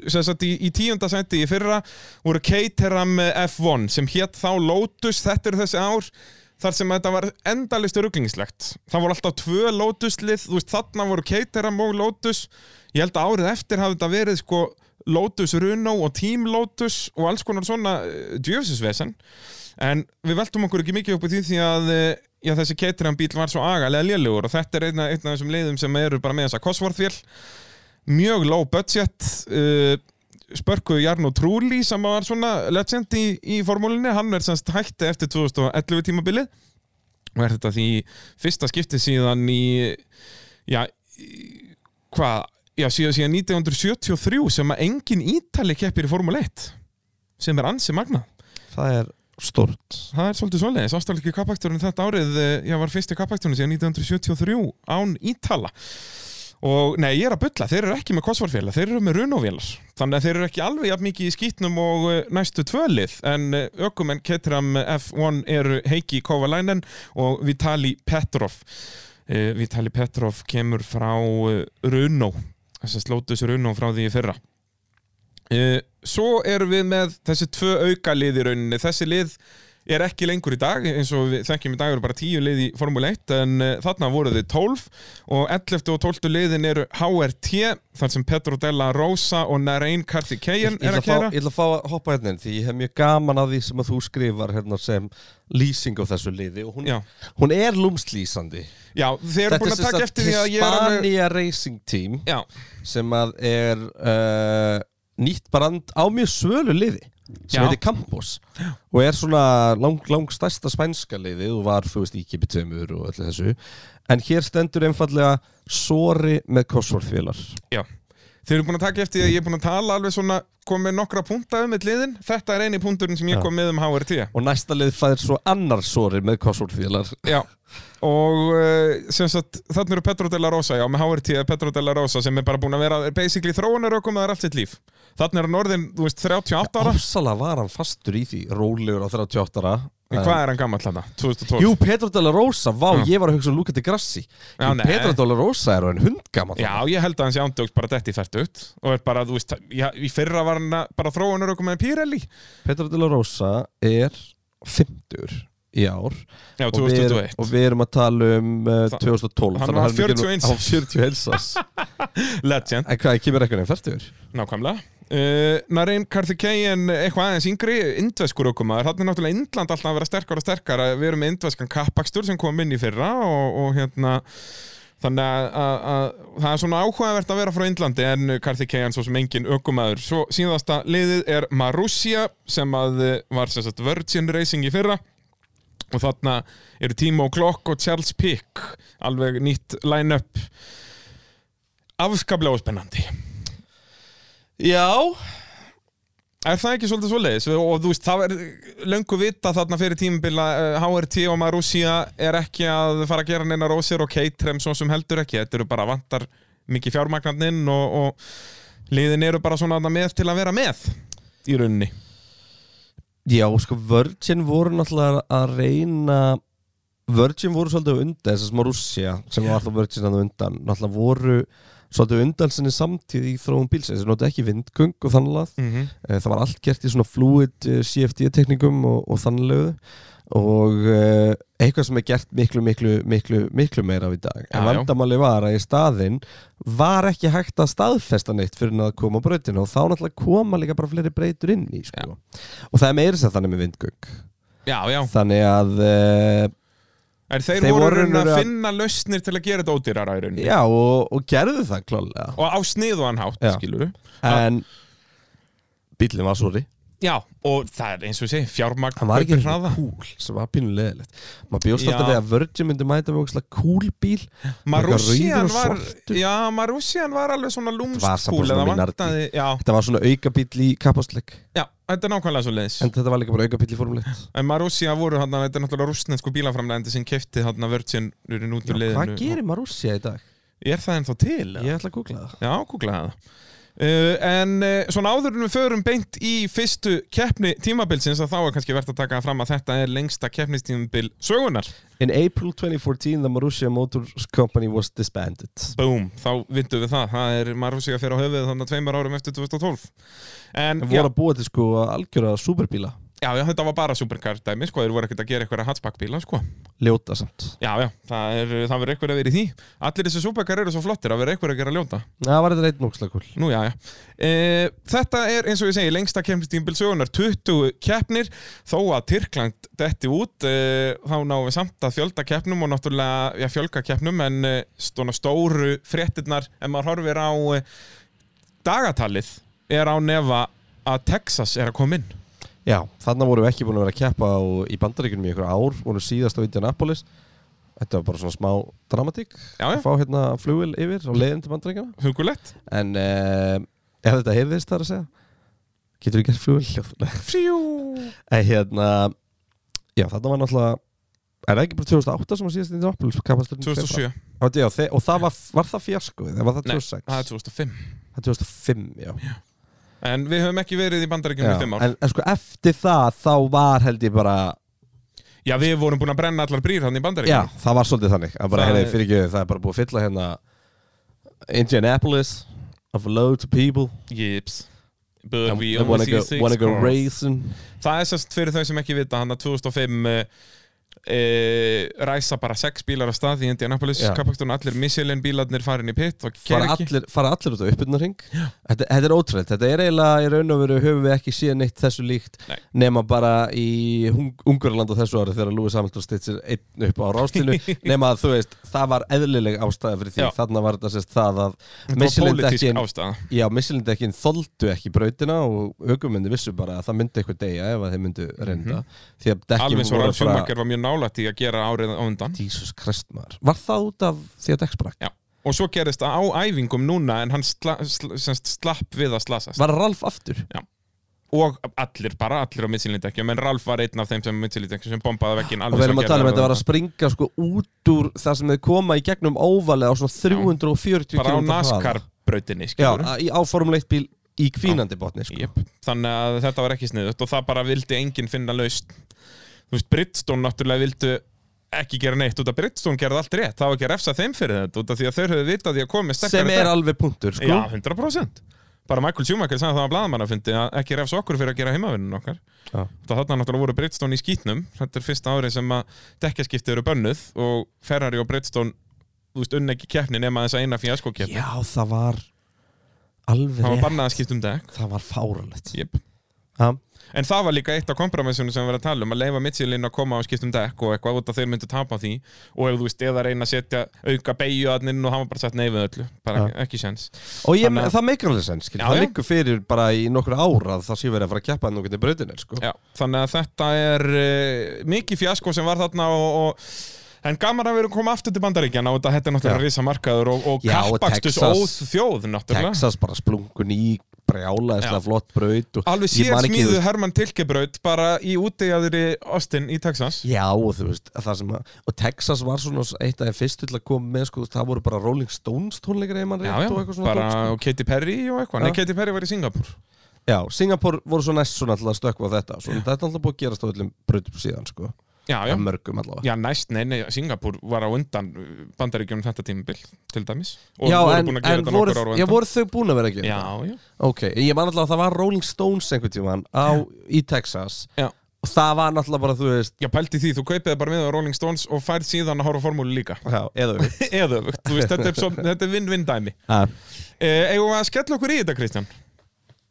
sagt í, í tíunda sæti í fyrra voru Caterham F1 sem hétt þá Lotus, þetta eru þessi ár þar sem þetta var endalist rugglingslegt. Það voru alltaf tvö Lotuslið. Þú veist þarna voru Caterham og Lotus. Ég held að árið eftir hafði þetta verið sko Lotus Runo og Team Lotus og alls konar svona uh, djöfisvesen en við veltum okkur ekki mikið upp í því því að uh, já, þessi Caterham bíl var svo agalega lélugur og þetta er einn af þessum leiðum sem eru bara með þessa Cosworth-vél mjög low budget uh, spörkuðu Jarno Trulli sem var svona legend í, í formúlinni hann er semst hætti eftir 2011 tímabilið. Og er þetta því fyrsta skipti síðan í já, hvað já, síðan, síðan 1973 sem að engin ítali keppir í Formule 1 sem er ansi magna Það er stort það er svolítið svoleiðis, ástæðleiki kappaksturinn þetta árið, eh, já var fyrsti kappaksturinn síðan 1973 án ítala. Og nei, ég er að bylla þeir eru ekki með kosvarfélag, þeir eru með runovélar þannig að þeir eru ekki alveg jafn mikið í skýtnum og eh, næstu tvölið. En eh, ökumenn Ketram F1 eru Heiki Kovalainen og Vitali Petrov. Eh, Vitali Petrov kemur frá eh, Runo þess að slótus Runo frá því fyrra. Eh, Svo erum við með þessi tvö auka lið í rauninni. Þessi lið er ekki lengur í dag eins og við þekkjum í dag eru bara 10 lið í Formule 1 en uh, þarna voru þið 12 og 11 og 12 liðin eru HRT þar sem Petro Della Rosa og Narain Karthikeyan er að kera ég ætla að fá að hoppa hérna inn því ég hef mjög gaman að því sem að þú skrifar hérna sem lýsing á þessu liði. Og hún, hún er lúmslýsandi. Já þið eru búin að taka eftir því að ég er alveg Hispania Racing Team Já, sem að er uh, nýtt brand á mjög svölu liði sem heitir Campos. Og er svona lang, lang stærsta spænska liðið og var, þú veist, íkipi tveimur og öllu þessu. En hér stendur einfallega Sori með Cosworth-vélar já Þið eru búin að taka eftir því að ég er búin að tala alveg svona komið nokkra punta um eitt liðin. Þetta er eini punkturinn sem ég kom með um HRT og næsta lið fæðir svo annar Sori með Cosworth-vélar Já. Og uh, sem sagt þannig eru Petro Della Rosa já með HRT er Petro Della Rosa sem er bara búin að vera basically þróunarökum með allt sitt líf. Þannig er hann orðin, þú veist, 38 ára. Ársala var hann fastur í því rólegur á 38 ára hvað er hann gammal? 2012? Jú, Petro Della Rosa, vá, Já. ég var að hugsa um Luca de Grassi Já, nei. Petro Della Rosa er hann hundgammal Já, ég held að hann sé ándjóks bara detti fært ut og er bara, þú veist, já, í fyrra var hann bara þróunarökum með Pirelli Petro Della Rosa er 50 í ár Já, og við, 2021 og við erum að tala um uh, Þa- 2012 hann var er ekki nú- 41. <laughs> Hann var 41 árs. <laughs> Legend, En hvað, kemur ekki nefn 40 nákvæmlega uh, Narain Karthikeyan, eitthvað aðeins yngri indveskur okkumaður, hann er náttúrulega Indland alltaf að vera sterkar og sterkar, við erum með indveskan kappakstur sem kom inn í fyrra og, og hérna Þannig að, að, að það er svona áhugavert að vera frá Indlandi en Karthikeyan svo sem engin ökumæður. Svo síðasta liðið er Marussia sem að eh, var sagt Virgin Racing í fyrra og þarna eru Timo Glock og Charles Pick alveg nýtt line-up afskaplega óspennandi. Já Er það ekki svolítið svoleiðis? Og þú veist, það er löngu vita þarna fyrir tímabila uh, HRT og Marussia er ekki að fara að gera neina rósir og Caterham svo sem heldur ekki. Þetta eru bara vantar mikið fjármagnarninn og, og liðin eru bara svona með til að vera með í rauninni. Já, sko, Virgin voru náttúrulega að reyna Virgin voru svolítið undan þess að smá Rússja sem var alltaf Virgin að undan náttúrulega voru svolítið á undan sinni samtíð í þróun bílsins. Þeir notu ekki vindgung og þannlega Mm -hmm. það var allt gert í svona fluid eh, CFD-teknikum og, og þannlegu. Og uh, eitthvað sem er gert miklu, miklu, miklu, miklu meira af í dag. En vandamáli var að í staðinn var ekki hægt að staðfesta neitt fyrir að koma á brautinu og þá náttúrulega koma líka bara fleiri breytur inn í sko. og það er meira sem þannig með vindgung Já, já. þannig að uh, Er þeir, Þeir voru að að að- finna lausnir til að gera þetta ódýrara í rauninni. já og, og gerðu það klálega Og á sniðuðan hátt, Já. skilur du. en bílinn var svo Já, og það er eins og ég segi, fjármagn hann var ekki svona hraða. cool sem var pínu leðilegt maður bjóst Já. alltaf við að Virgin myndi mæta með ógeðslega cool bíl og var, já, Marussian var alveg svona var lúmskúl svona vantaði, já, þetta var svona aukabíl í kapastleik já, þetta er nákvæmlega svo leiðis en þetta var líka bara aukabíl í Formule 1 En Marussia voru hann, þetta er náttúrulega rústnensku bílaframlegandi sem kefti hann að Virgin hvað gerir Marussia í dag? Er það ennþá til? ég ætla að googla það. Það Uh, en uh, svona áður en við förum beint í fyrstu keppni tímabilsins að þá er kannski verðt að taka fram að þetta er lengsta keppnistímabil sögunar in April 2014 the Marussia Motors Company was disbanded. Boom, þá vindum við það. Það er Marussia fyrir á höfuð þannig að tveimur árum eftir 2012 En en voru að búa til sko algjöra superbíla já, já, þetta var bara supercar dæmi sko, þeir voru ekkert að gera eitthvað hatchback-bíla sko. Ljóta samt. Já, já, það, er, það verður eitthvað að vera í því. Allir þessi supercar eru svo flottir að vera eitthvað að gera ljóta. Það var þetta reynd cool Nú, já, já. E, Þetta er, eins og ég segi, lengsta keppnistímbil sögunar 20 keppnir. Þó að Tyrkland detti út e, Þá náum við samt að fjölda keppnum Og náttúrulega, já, fjölga keppnum En e, stóna stóru fréttirnar Ef maður horfir á e, Dagatalið Er á nefa að Texas er að koma inn já, þannig voru við ekki búin að vera að keppa á, í bandaríkunum í einhver ár voru síðast á Indianapolis. Þetta var bara svona smá dramatík Já, já, að fá hérna flugil yfir á leiðin til bandaríkana hugulegt. En uh, ef þetta heyrðist þar að segja getur við gert flugil Fjú en hérna já, þetta var náttúrulega er það ekki bara 2008 sem var síðast Indianapolis kapasturinn 2007, já, þe- og það var, var það fjasko það var það Nei, 2006 það er 2005 það er 2005, já, En við höfum ekki verið í bandaríkjum í já. fimm ár. En, en sko eftir það þá var held ég bara Já, við vorum búin að brenna allar brýr hann í já, bandaríkjum það var svolítið þannig. Að bara, Það fyrir ekki, það er bara búið að fylla hérna Indianapolis of loads of people. Jips. But we only go, see six wanna go racing. Það er sérst fyrir þau sem ekki vita hann að 2005 uh, uh, ræsa bara sex bílar á stað í Indianapolis Já. kappaksturinn allir Michelin bílarnir farin í pitt og fara ger ekki. allir, fara allir út á uppbyrnarring þetta, þetta er ótrúlega, þetta er eiginlega í raun og veru höfum við ekki síðan neitt þessu líkt Nei. nema bara í Hung Ungurland á þessu ári þegar Lewis Hamilton stýttir einn upp á ráslinu <laughs> nema að þú veist, það var eðlileg ástæða fyrir því, Já. þarna var þetta sérst það að var Michelin pólitísk dekkin ástæða. Já, Michelin dekkin þoldu ekki brautina og aukumindi vissu bara að það myndi eitthvað deyja ef að þeir myndu reynda. Því að dekkin Alveg svo voru Ralf Schumacher var mjög nálægt í að gera árið á undan. Jesus Christ maður, var það út af því að dekk sprakk? Já. og svo gerist það á æfingum núna en hann sla, sl, slapp við að slasast. Var Ralf aftur? og allir, bara allir á Michelin-dekkjum en Ralf var einn af þeim sem Michelin-dekkjum sem bombaði vekkin og við erum að tala um að þetta var að springa sko út úr það sem þau koma í gegnum óvalið á svona 340 bara á km NASCAR-brautinni Já, skilur í- á Formule 1 bíl í kvínandi botni sko. Þannig að þetta var ekki sniðut og það bara vildi enginn finna laust þú veist, Bridgestone náttúrulega vildu ekki gera neitt út af Bridgestone gerði allt rétt það var ekki að refsa þeim fyrir þetta út af því að þeir höfðu vitað því að komi sem er alveg punktur sko. Já, 100% bara Michael Schumacher sagði það á blaðamannafundi að ekki refsa okkur fyrir að gera heimavinnun okkar Já. það þarna náttúrulega voru Bridgestone í skýtnum þetta er fyrsta árið sem að dekkjaskipti eru bönnuð og Ferrari og Bridgestone þú veist, unn ekki keppni nema þess að eina fjasko keppni Já, það var alveg það var rétt. bannað að skipta um dekk það var fáralegt yep. Ha? En það var líka eitt af kompromissunum sem við erum að tala um að leifa Michelin að koma og skipta um dekk og eitthvað út að þeir myndu tapa á því og ef þú veist, eða reyna að setja auka beigju að inn og hafa bara sett nei við öllu bara Ja. ekki séns og ég, Þannig að- það meikar alveg sens skil. Já, það liggur fyrir bara í nokkur ára að það sé verið að fara að keppa nokkur til brautinir sko. Já, þannig að þetta er uh, mikið fjasko sem var þarna og, og En gaman að við erum komið aftur til bandaríkjana og þetta er náttúrulega risa markaður og, og kappakstus Texas- óð þjóð náttúrulega Texas bara splungun í brjálaðislega Já. flott braut Alveg sér smíðu veist- Hermann Tilkebraut bara í útegjæðri Austin í Texas Já, og þú veist, að og Texas var svona eitt af þeim fyrstu til að koma með, sko, það voru bara Rolling Stones tónleikar ef mann já, og eitthvað svona bara dót, sko. og Katy Perry og eitthvað. Nei, Katy Perry var í Singapur Já, Singapur voru svo næst svona til að stökkva á þetta svo þetta er alltaf búið að gerast á öllum brautum síðan, sko Já, já, að mörgum allavega. Já, næst, nei, nei, Singapur var á undan bandaríkjum þetta tímabil, til dæmis. Og Já, voru en, búin að gera þetta voru, nokkur ára á já, undan. voru þau búin að vera að gera Já, þetta? já, Ok, ég man alltaf að það var Rolling Stones einhvern tímann á, í Texas. Já. og það var náttúrulega bara, þú veist já, pælti því, þú kaupið bara með á Rolling Stones og færð síðan að horfa á formúlu líka. Já, eða við. <laughs> Eða, öfugt, þú veist, þetta er, svo, þetta er vinn-vinn dæmi. <laughs> Uh, eh, Eigum við að skella okkur í þetta, Kristján?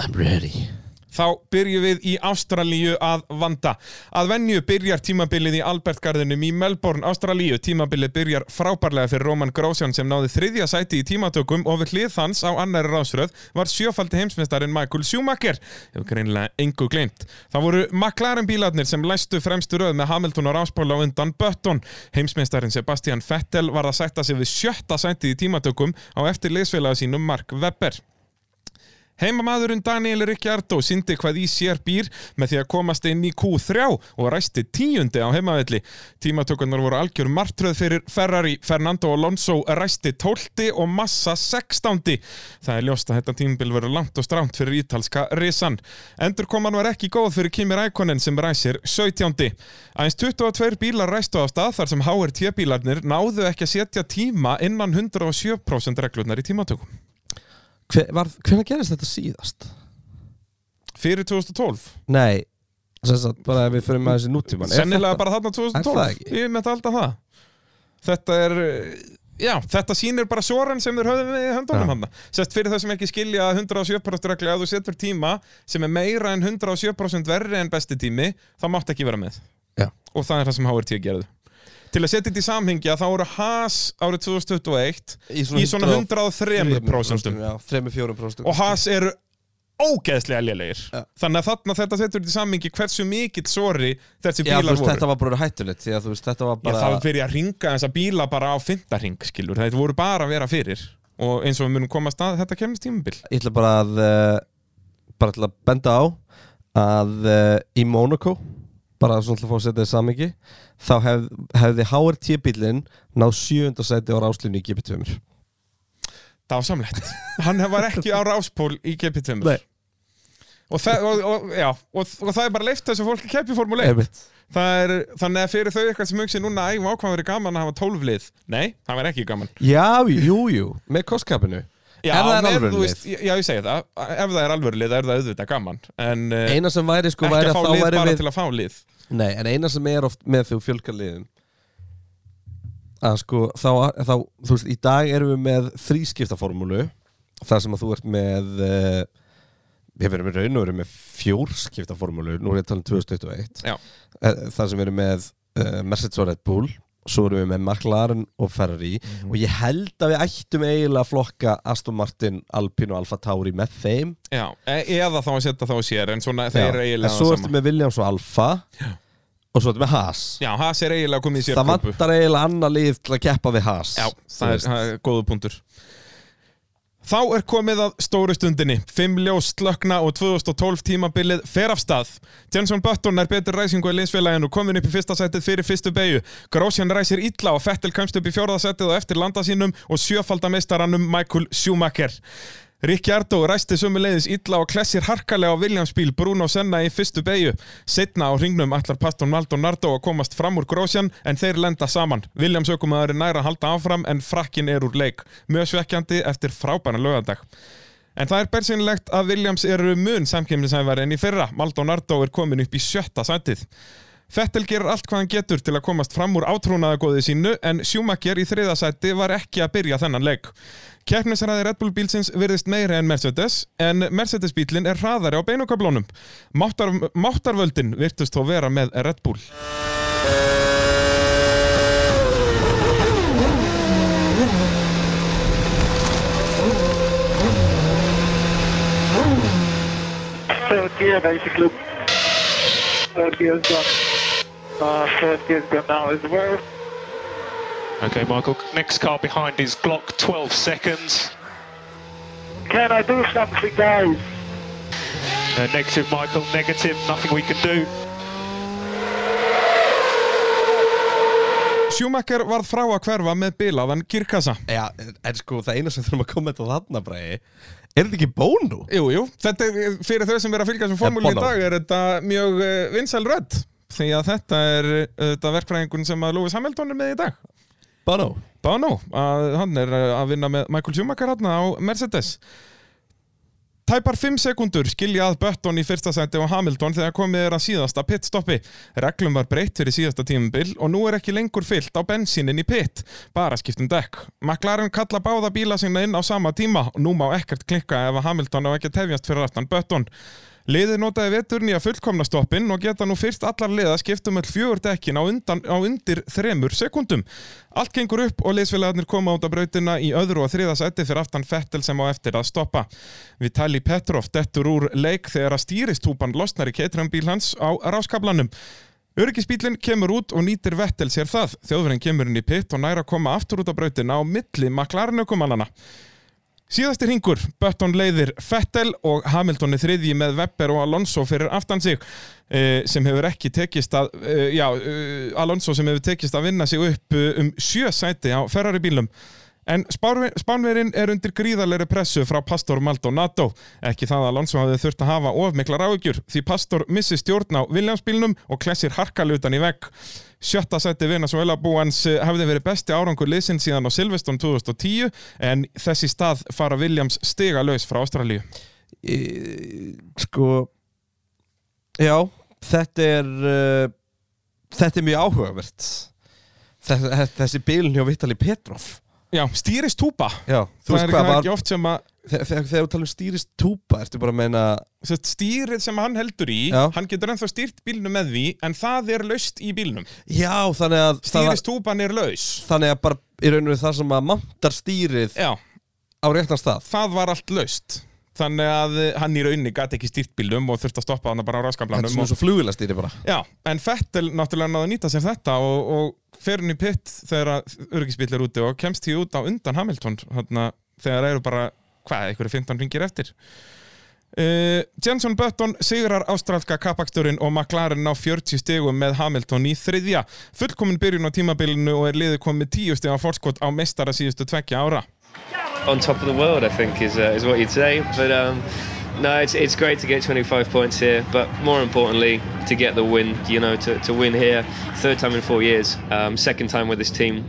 I'm ready Þá byrjum við í Ástralíu að vanda. Að venju byrjar tímabilið í Albertgarðinum í Melbourne, Ástralíu. Tímabilið byrjar frábærlega fyrir Roman Grosjean sem náði þriðja sæti í tímatökum og við hlið hans á annari rásröð var sjöfaldi heimsmeistarinn Michael Schumacher. Hefur greinilega engu gleymt. Það voru McLaren bílarnir sem læstu fremstu röð með Hamilton og ráspóla undan Button. Heimsmeistarinn Sebastian Vettel var að sætta sig við sjötta sæti í tímatökum á eftir liðsfélaga sínum Mark Webber. Heimamaðurinn Daniel Ricciardo síndi hvað í sér býr með því að komast inn í Q3 og ræsti tíundi á heimavelli. Tímatökurnar voru algjör martröð fyrir Ferrari, Fernando Alonso ræsti tólti og Massa sextándi. Það er ljóst að þetta tímabil verður langt og stránt fyrir ítalska risan. Endurkoman var ekki góð fyrir Kimi Rækonen sem ræsir 17. Aðeins 22 bílar ræstu á stað þar sem HRT bílarnir náðu ekki að setja tíma innan 107% reglurnar í tímatökum. Hvernig gerist þetta síðast? Fyrir 2012. Nei, sem sagt, bara ef við fyrir með þessi nútíman Sennilega þetta- bara þarna Er það 2012 ekki? Ég myndi alltaf það Þetta er Já, þetta sýnir bara soran sem þeir höfðu höndunum Já. hann Sest fyrir það sem ekki skilja að 107% regli að þú setur tíma sem er meira en 107% verri en besti tími þá mátt ekki vera með Já. og það er það sem HRT gerðu Til að setja þetta í samhengi að þá voru Haas árið 2021 í svona 103% Já, 3-4% og Haas eru ógeðslega lélegir. Já. þannig að þarna þetta setur þetta í sammingi hversu mikill sori þessi Já, bílar veist, voru. þetta var bara hættulegt þú veist, var Já, bara það var fyrir að ringa þessa bíla bara á fymtarring skilur, þetta voru bara að vera fyrir. Og eins og við munum komast að þetta kemst tímabil Ég ætla bara að uh, bara til að benda á að uh, í Monaco bara svona til að fá að setja þið samingi þá hef, hefði HRT bílinn náð sjönda sæti á ráslunni í GP2 dásamlegt, hann var ekki á ráspól í GP2 Nei. og, það, og, og, og, það er bara leift þessu fólki keppi Formule 1 Einmitt. það er, þannig að fyrir þau eitthvað sem hugsi núna ægum ákvæm verið gaman að hafa 12 lið. Nei, það var ekki gaman. Já, jú, jú, með kostkapinu Já, ef það er með, veist, Já, ég segi það, ef það er alvöru lið er það auðvitað gaman En uh, eina sem væri sko ekki væri að fá lið bara við til að fá lið. Nei, en eina sem er oft með þú fjölgar liðum að sko þá, þá, þú veist, í dag erum við með þrískiptaformúlu þar sem að þú ert með uh, við erum í raun og verum með fjórskiptaformúlu nú er ég að tala um 2021 Já. Eh, þar sem við erum með uh, Mercedes og Red Bull svo erum við með McLaren og Ferrari Mhm. og ég held að við ættum eiginlega að flokka Aston Martin, Alpine og Alfa Tauri með þeim. Já, e eða þá að setja þá sér En svona þeir eru en eiginlega svo það ertu með Williams og Alfa Já. og svo ertu með Haas. Já, Haas er eiginlega komið í sér það vantar eiginlega annar lið til að keppa við Haas. Já, það er, það er góðu punktur Þá er komið að stóru stundinni. Fimm ljós slökna og 2012 tímabilið fer af stað. Jenson Button er betur ræsingu í liðsfélaginu komin upp í fyrsta setið fyrir fyrstu beigju Grósjan ræsir illa og Fettel kemst upp í fjórða setið og eftir landa sínum og sjöfaldameistaranum Michael Schumacher Ricciardo ræsti sömuleiðis illa og klessir harkalega á Williams bíl Bruno Senna í fyrstu beigju. Setna á ringnum ætlar Paston Maldonardo að komast fram úr grósjan en þeir lenda saman. Williams aukumæður er næra að halda áfram en frakkin er úr leik. Mjög svekkjandi eftir frábæna lögadag. En það er bersinlegt að Williams eru mun samkemnisæðvar en í fyrra. Maldonardo er komin upp í sjötta sætið. Fettel gerir allt hvað hann getur til að komast fram úr átrúnaðagóði sínu en Schumacher í þriðasæti var ekki að byrja þennan leik. Keppnisræði Red Bull bílsins virðist meiri en Mercedes en Mercedes bílinn er hraðari á beinukablónum. Máttar, máttarvöldin virtust þó vera með Red Bull. third gear basically. Third gear's done. Uh, third gear's done now as well. Okay, Michael. Next car behind is Glock, 12 seconds. Can I do something, guys? Uh, negative, Michael. Negative. Nothing we can do. Schumacher varð frá að hverfa með bilaðan kirkassa. Já, en sko það eina sem þurfum að kommenta þarna bræði Er þetta ekki bónu? Jú, jú, þetta er fyrir þau sem er að fylgjast með formúli í dag er þetta mjög uh, vinsæl rödd því að þetta er uh, þetta verkfræðingun sem að Lewis Hamilton er með í dag. Bono Bono, að hann er að vinna með Michael Schumacher hann á Mercedes Tæpar 5 sekundur skilja að Button í fyrsta seti og Hamilton þegar komið er að síðasta pitstoppi. Reglum var breytt fyrir síðasta tímubil og nú er ekki lengur fyllt á bensínin í pit, bara skiptum dekk. McLaren kalla báða bíla sinna inn á sama tíma og nú má ekkert klikka ef að Hamilton á ekki tefjast fyrir aftan Button. Liðið notaði veturni að fullkomna stoppin og geta nú fyrst allar liða skiptum öll fjögur dekkin á, undan, á undir þremur sekundum. Allt gengur upp og liðsfélagarnir koma út á brautina í öðru og þriða seti fyrir aftan Fettel sem á eftir að stoppa. Vitali Petrov dettur úr leik þegar að stýristúpan losnar í keitranbíl hans á ráskablanum. Öryggisbílinn kemur út og nýtir Vettel sér það. Þjóðverinn kemur inn í pitt og næra að koma aftur út á brautina á milli maklarnökumannana. Síðasti ringur, Button leiðir Vettel og Hamilton er þriðji með Webber og Alonso fyrir aftan sig eh, sem hefur ekki tekist að eh, já, eh, Alonso sem hefur tekist að vinna sig upp um sjö sæti á Ferrari bílum En Spánver- Spánverinn er undir gríðarleiri pressu frá Pastor Maldonado. Ekki það að hafði þurft að hafa of mikla ráðugjur því Pastor missi stjórn á Williams-bílnum og klessir harkalutan í vegg. Sjötta seti Venezuela búans eh, hafði verið besti árangur liðsinn síðan á Silveston 2010 en þessi stað fara Williams stiga laus frá Ástralíu. e, Sko Já, þetta er uh, Þetta er mjög áhugavert Þessi, bílun hjá Vitali Petrov Já, stýrist túpa. Já, þú Það veist er hvað það var ekki oft sem að Þegar, þegar, þegar þú tala um stýrist túpa Ertu bara að meina sett, stýrið sem hann heldur í, Já. hann getur ennþá stýrt bílnum með því en það er laust í bílnum. Já, þannig að það, Stýrist túpan er laus. Þannig að bara í raun og veru það sem að mantar stýrið Já. á réttan stað það var allt laust þannig að hann í rauninni gæti ekki stýrt bílum og þurfti að stoppa hann bara á Þetta er svona og... svo flugilastýri bara. Já, en Fettel náttúrulega náði að nýta sér þetta og, og fer hann í pitt þegar örgisbíl er úti og kemst því út á undan Hamilton hana, þegar eru bara, hvað, einhverju 15 ringir eftir. Uh, Jenson Button sigrar ástralska kappaksturinn og McLaren á 40 stegum með Hamilton í þriðja. Fullkomin byrjun á tímabilinu og er liðið komið 10 steg á forskot á mestara síðustu tveggja ára on top of the world, I think, is, uh, is what you'd say. But um, no, it's, it's great to get 25 points here, but more importantly, to get the win, you know, to, to win here. Third time in four years, um, second time with this team.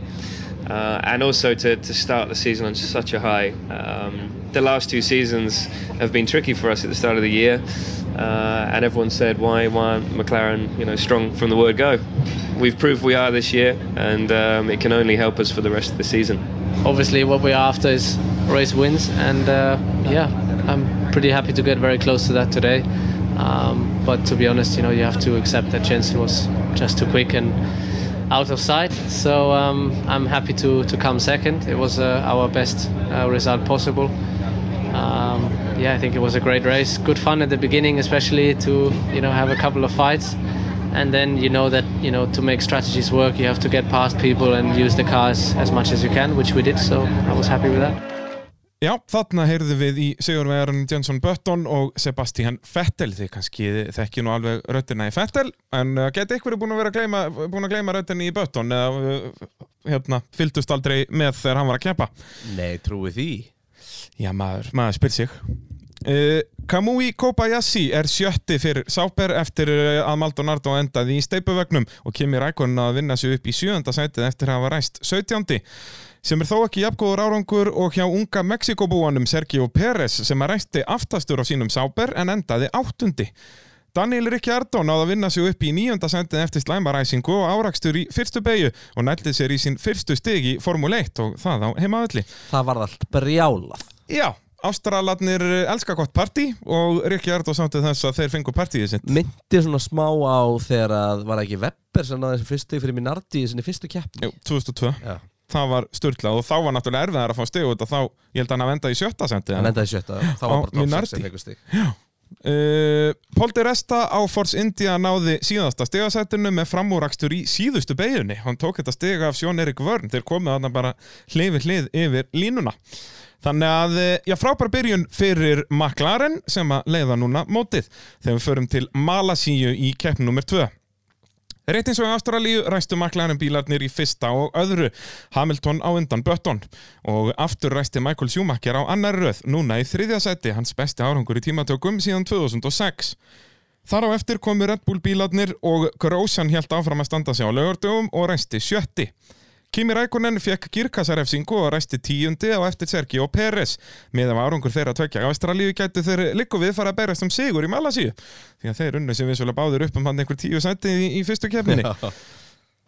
Uh, and also to, to start the season on such a high. Um, the last two seasons have been tricky for us at the start of the year, uh, and everyone said, "Why, why McLaren, you know, strong from the word go?" We've proved we are this year, and um, it can only help us for the rest of the season. obviously what we're after is race wins and uh, yeah i'm pretty happy to get very close to that today um, but to be honest you know you have to accept that jensen was just too quick and out of sight. So um, i'm happy to, to come second. It was uh, our best uh, result possible. Um, yeah i think it was a great race. Good fun at the beginning especially to you know have a couple of fights. And then you know that you know to make strategies work you have to get past people and use the cars as much as you can which we did. So i was happy with that Já, þarna heyrðum við í Sigurvegarinn Jenson Button og Sebastian Vettel. Þið kannski þekki nú alveg röttina í Vettel en uh, geti ykkur búin að vera gleyma, búin að gleyma röttinni í Button eða uh, hérna, fylgdust aldrei með þegar hann var að keppa? Nei, trúi því. Já, maður, maður spyr sig. Uh, Kamui Kobayashi er sjötti fyrir Sáper eftir uh, að Maldonardo endaði í steipuvögnum og Kimi Rækon að vinna sig upp í sjöönda sætið eftir að hafa ræst 17 sem er þó ekki jafngóður árangur og hjá unga Mexikobúanum Sergio Pérez sem að ræsti aftastur á sínum Sáper en endaði áttundi. Daniel Ricciardo náði að vinna sig upp í nýjönda sendin eftir slæmaræsingu og árakstur í fyrstu beigju og nældi sér í sín fyrstu stig í Formule 1 og það á heimaðalli. Það var allt brjálað Já, Ástralarnir elska gott partí og Ricciardo sátti þess að þeir fengu partíið sitt. Myndi svona smá á þegar að var ekki Webber sem náði þessi fyrstu fyrir Minardi í sinni fyrstu keppni Jú, 2002. Já. Það var störtlað og þá var náttúrulega erfiðar að fá stig og þá, ég held að hann að venda í sjötta sendi. Hann endaði í sjötta, þá var bara top 6 Minardi. sem fengur stig. Uh, Paul de Resta á Force India náði síðasta stigasættinu með framúrakstur í síðustu beigunni hann tók þetta stiga af Sjón Erik Vörn. Þeir komið þarna bara hlið við hlið yfir línuna. Þannig að, eh, já, frábær byrjun fyrir McLaren sem að leiða núna mótið. Þegar við förum til Malasíu í keppn nummer 2 Rétt eins og í Ástralíu ræstu McLaren bílarnir í fyrsta og öðru. Hamilton á undan Button. Og aftur ræsti Michael Schumacher á annar röð núna í þriðja seti, hans besti árangur í tímatökum síðan 2006 Þar á eftir komu Red Bull bílarnir og Grosjan helt áfram að standa sig á lögardögum og ræsti sjötti Kimi Rækonen fekk girkassarefsingu og ræsti tíundi á eftir Sergio Pérez með af árangur þeirra tvekja Ástralíu gætu þeir líku við fara að berast um sigur í Malasíu því að þeir unnu sem við svolítið báður upp um hann einhver tíu sæti í, í fyrstu keppninni.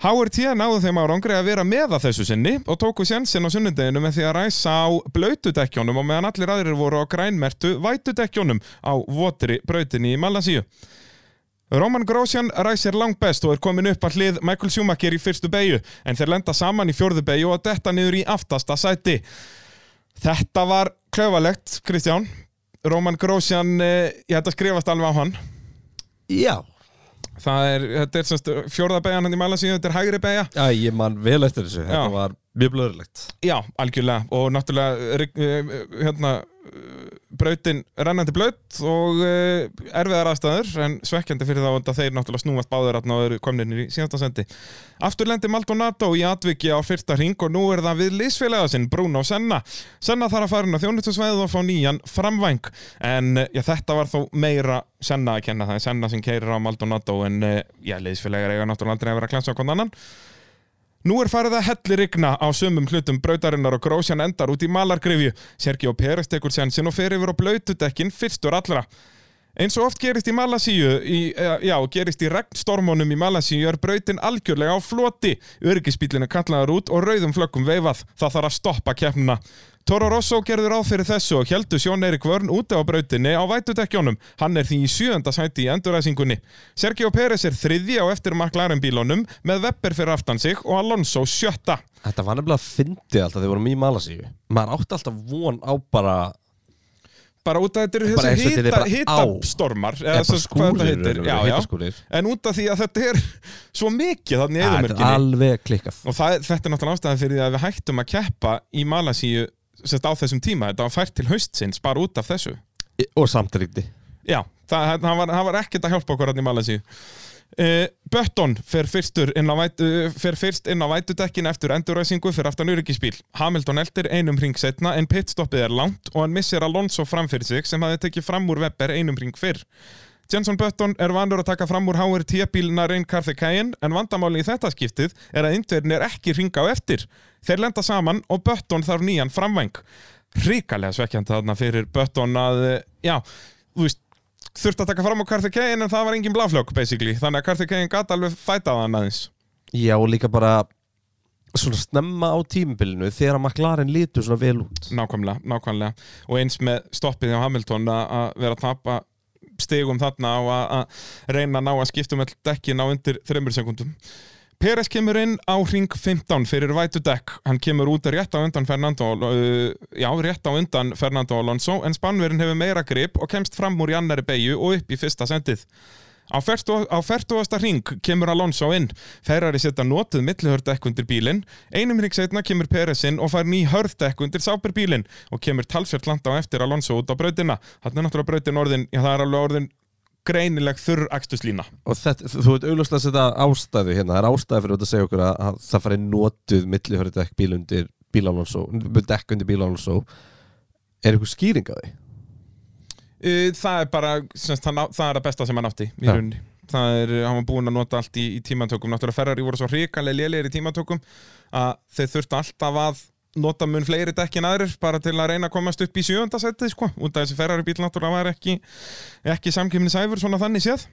HRT náðu þeim árangri að vera með að þessu sinni og tóku sjensin á sunnundeginu með því að ræsa á blöytudekkjónum og meðan allir aðrir voru á grænmertu vætudekkjónum á votri brautinni í Malasíu. Roman Grosjean ræsir langbest og er komin upp að hlið Michael Schumacher í fyrstu beigju en þeir lenda saman í fjórðu beigju og detta niður í aftasta sæti. Þetta var klöfalegt, Kristján. Roman Grosjean, eh, ég hætti að skrifast alveg á hann. Já, Það er, þetta er semst fjórða beigjan hann í Malasíu, þetta er hægri beigja. Já, ég man vel eftir þessu, þetta Já. var mjög blöðurlegt Já, algjörlega og náttúrulega rig- eh, hérna eh, brautin rennandi blöð og uh, erfiðar aðstæður en svekkjandi fyrir þá að þeir náttúrulega snúast báður þarna og eru komnir í síðasta sendi. Aftur lendi Maldonado í atviki á fyrsta hring og nú er það við liðsfélaga sinn Bruno Senna. Senna þarf að fara inn á þjónustusveið og fá nýjan framvæng. En eh, já, þetta var þó meira Senna að kenna það Senna sem keirir á Maldonado en uh, já, liðsfélagar eiga náttúrulega aldrei að vera að klansa á hvern annan Nú er farið að helli rigna á sumum hlutum brautarinnar og grósjan endar út í malargrifju. Sergio Pérez tekur sensin og fer yfir á blautudekkin fyrstur allra. Eins og oft gerist í Malasíu, í, eh, já, gerist í regnstormunum í Malasíu er brautin algjörlega á floti. Öryggisbílinn er kallaður út og rauðum flökkum veifað. Það þarf að stoppa keppnina. Toro Rosso gerður á fyrir þessu og heldur Sjón Eirik Vörn úti á brautinni á vætudekkjónum. Hann er því í sjöönda sæti í enduræsingunni. Sergio Pérez er þriði á eftir McLaren bílónum með Webber fyrir aftan sig og Alonso sjötta. Þetta var nefnilega að fyndi alltaf þegar við vorum í Malasíu Maður átti alltaf von á bara Bara út af þetta eru er hitastormar eða hvað þetta heitir. En út af því að þetta er <laughs> svo mikið þannig Ja, Þetta er alveg klikkað. Og það, þetta er náttúrulega ástæðan fyrir því að við hættum að keppa í Malasíu sérst á þessum tíma, þetta var fært til haustsins bara út af þessu. Og samt ríkti Já, það, það, var, það var ekkert að hjálpa okkur hann í Malasíu uh, fer, inn á vætu, uh, fer fyrst inn á vætudekkin eftir enduræsingu fyrir aftan öryggisbíl Hamilton eldir einum ring setna en pitstoppið er langt og hann missir Alonso fram fyrir sig sem hafði tekið fram úr Webber einum ring fyrr Jenson Button er vanur að taka fram úr HRT-bílina Reyn Cayenne en vandamáli í þetta skiptið er að indverðin er ekki ringa á eftir. Þeir lenda saman og Button þarf nýjan framvæng. Ríkalega svekkjandi þarna fyrir Button að, eh, já, þú veist, þurfti að taka fram á Carthy Cayenne en það var engin bláflögg, basically. Þannig að Carthy Cayenne gata alveg fætað hann aðeins. Já, og líka bara svona snemma á tímabilinu þegar að McLaren lítur svona vel út Nákvæmlega, nákvæmlega. Og eins með stoppið á Hamilton að vera að tapa stigum þarna og að- reyna að ná að skipta um all dekkin á undir þreymur sekundum. Peres kemur inn á ring 15 fyrir vætu dekk. Hann kemur út rétt á undan Fernando, uh, já, rétt á undan Fernando Alonso, en Spanverinn hefur meira grip og kemst fram úr í annari beigju og upp í fyrsta sendið. Á 40 á 40. ring kemur Alonso inn. Ferrari setja notuð millihördekk undir bílinn. Einum ring setna kemur Peres inn og fær ný hördekk undir sáperbílinn og kemur talsvert landa á eftir Alonso út á brautina. Þannig er náttúrulega brautin orðin, já það er alveg orðin greinileg þurr akstuslína. og þetta, þú veit augljóslega að setja ástæðu hérna, það er ástæðu fyrir að segja okkur að, að það fari notuð millihörðu dekk bíl undir bílálónsó, dekk undir bílálónsó er eitthvað skýring á því? Það er bara, semst, á- það er það besta sem hann átti í Já. rauninni. Það er, hann var búinn að nota allt í, í tímatökum. Náttúrulega Ferrari voru svo hrikalega lélegir í tímatökum að þeir þurftu alltaf að nota mun fleiri dekki en aðrir bara til að reyna að komast upp í sjönda setið sko. út af þessi Ferrari bíl náttúrulega var ekki, ekki samkjöfni sæfur svona þannig séð.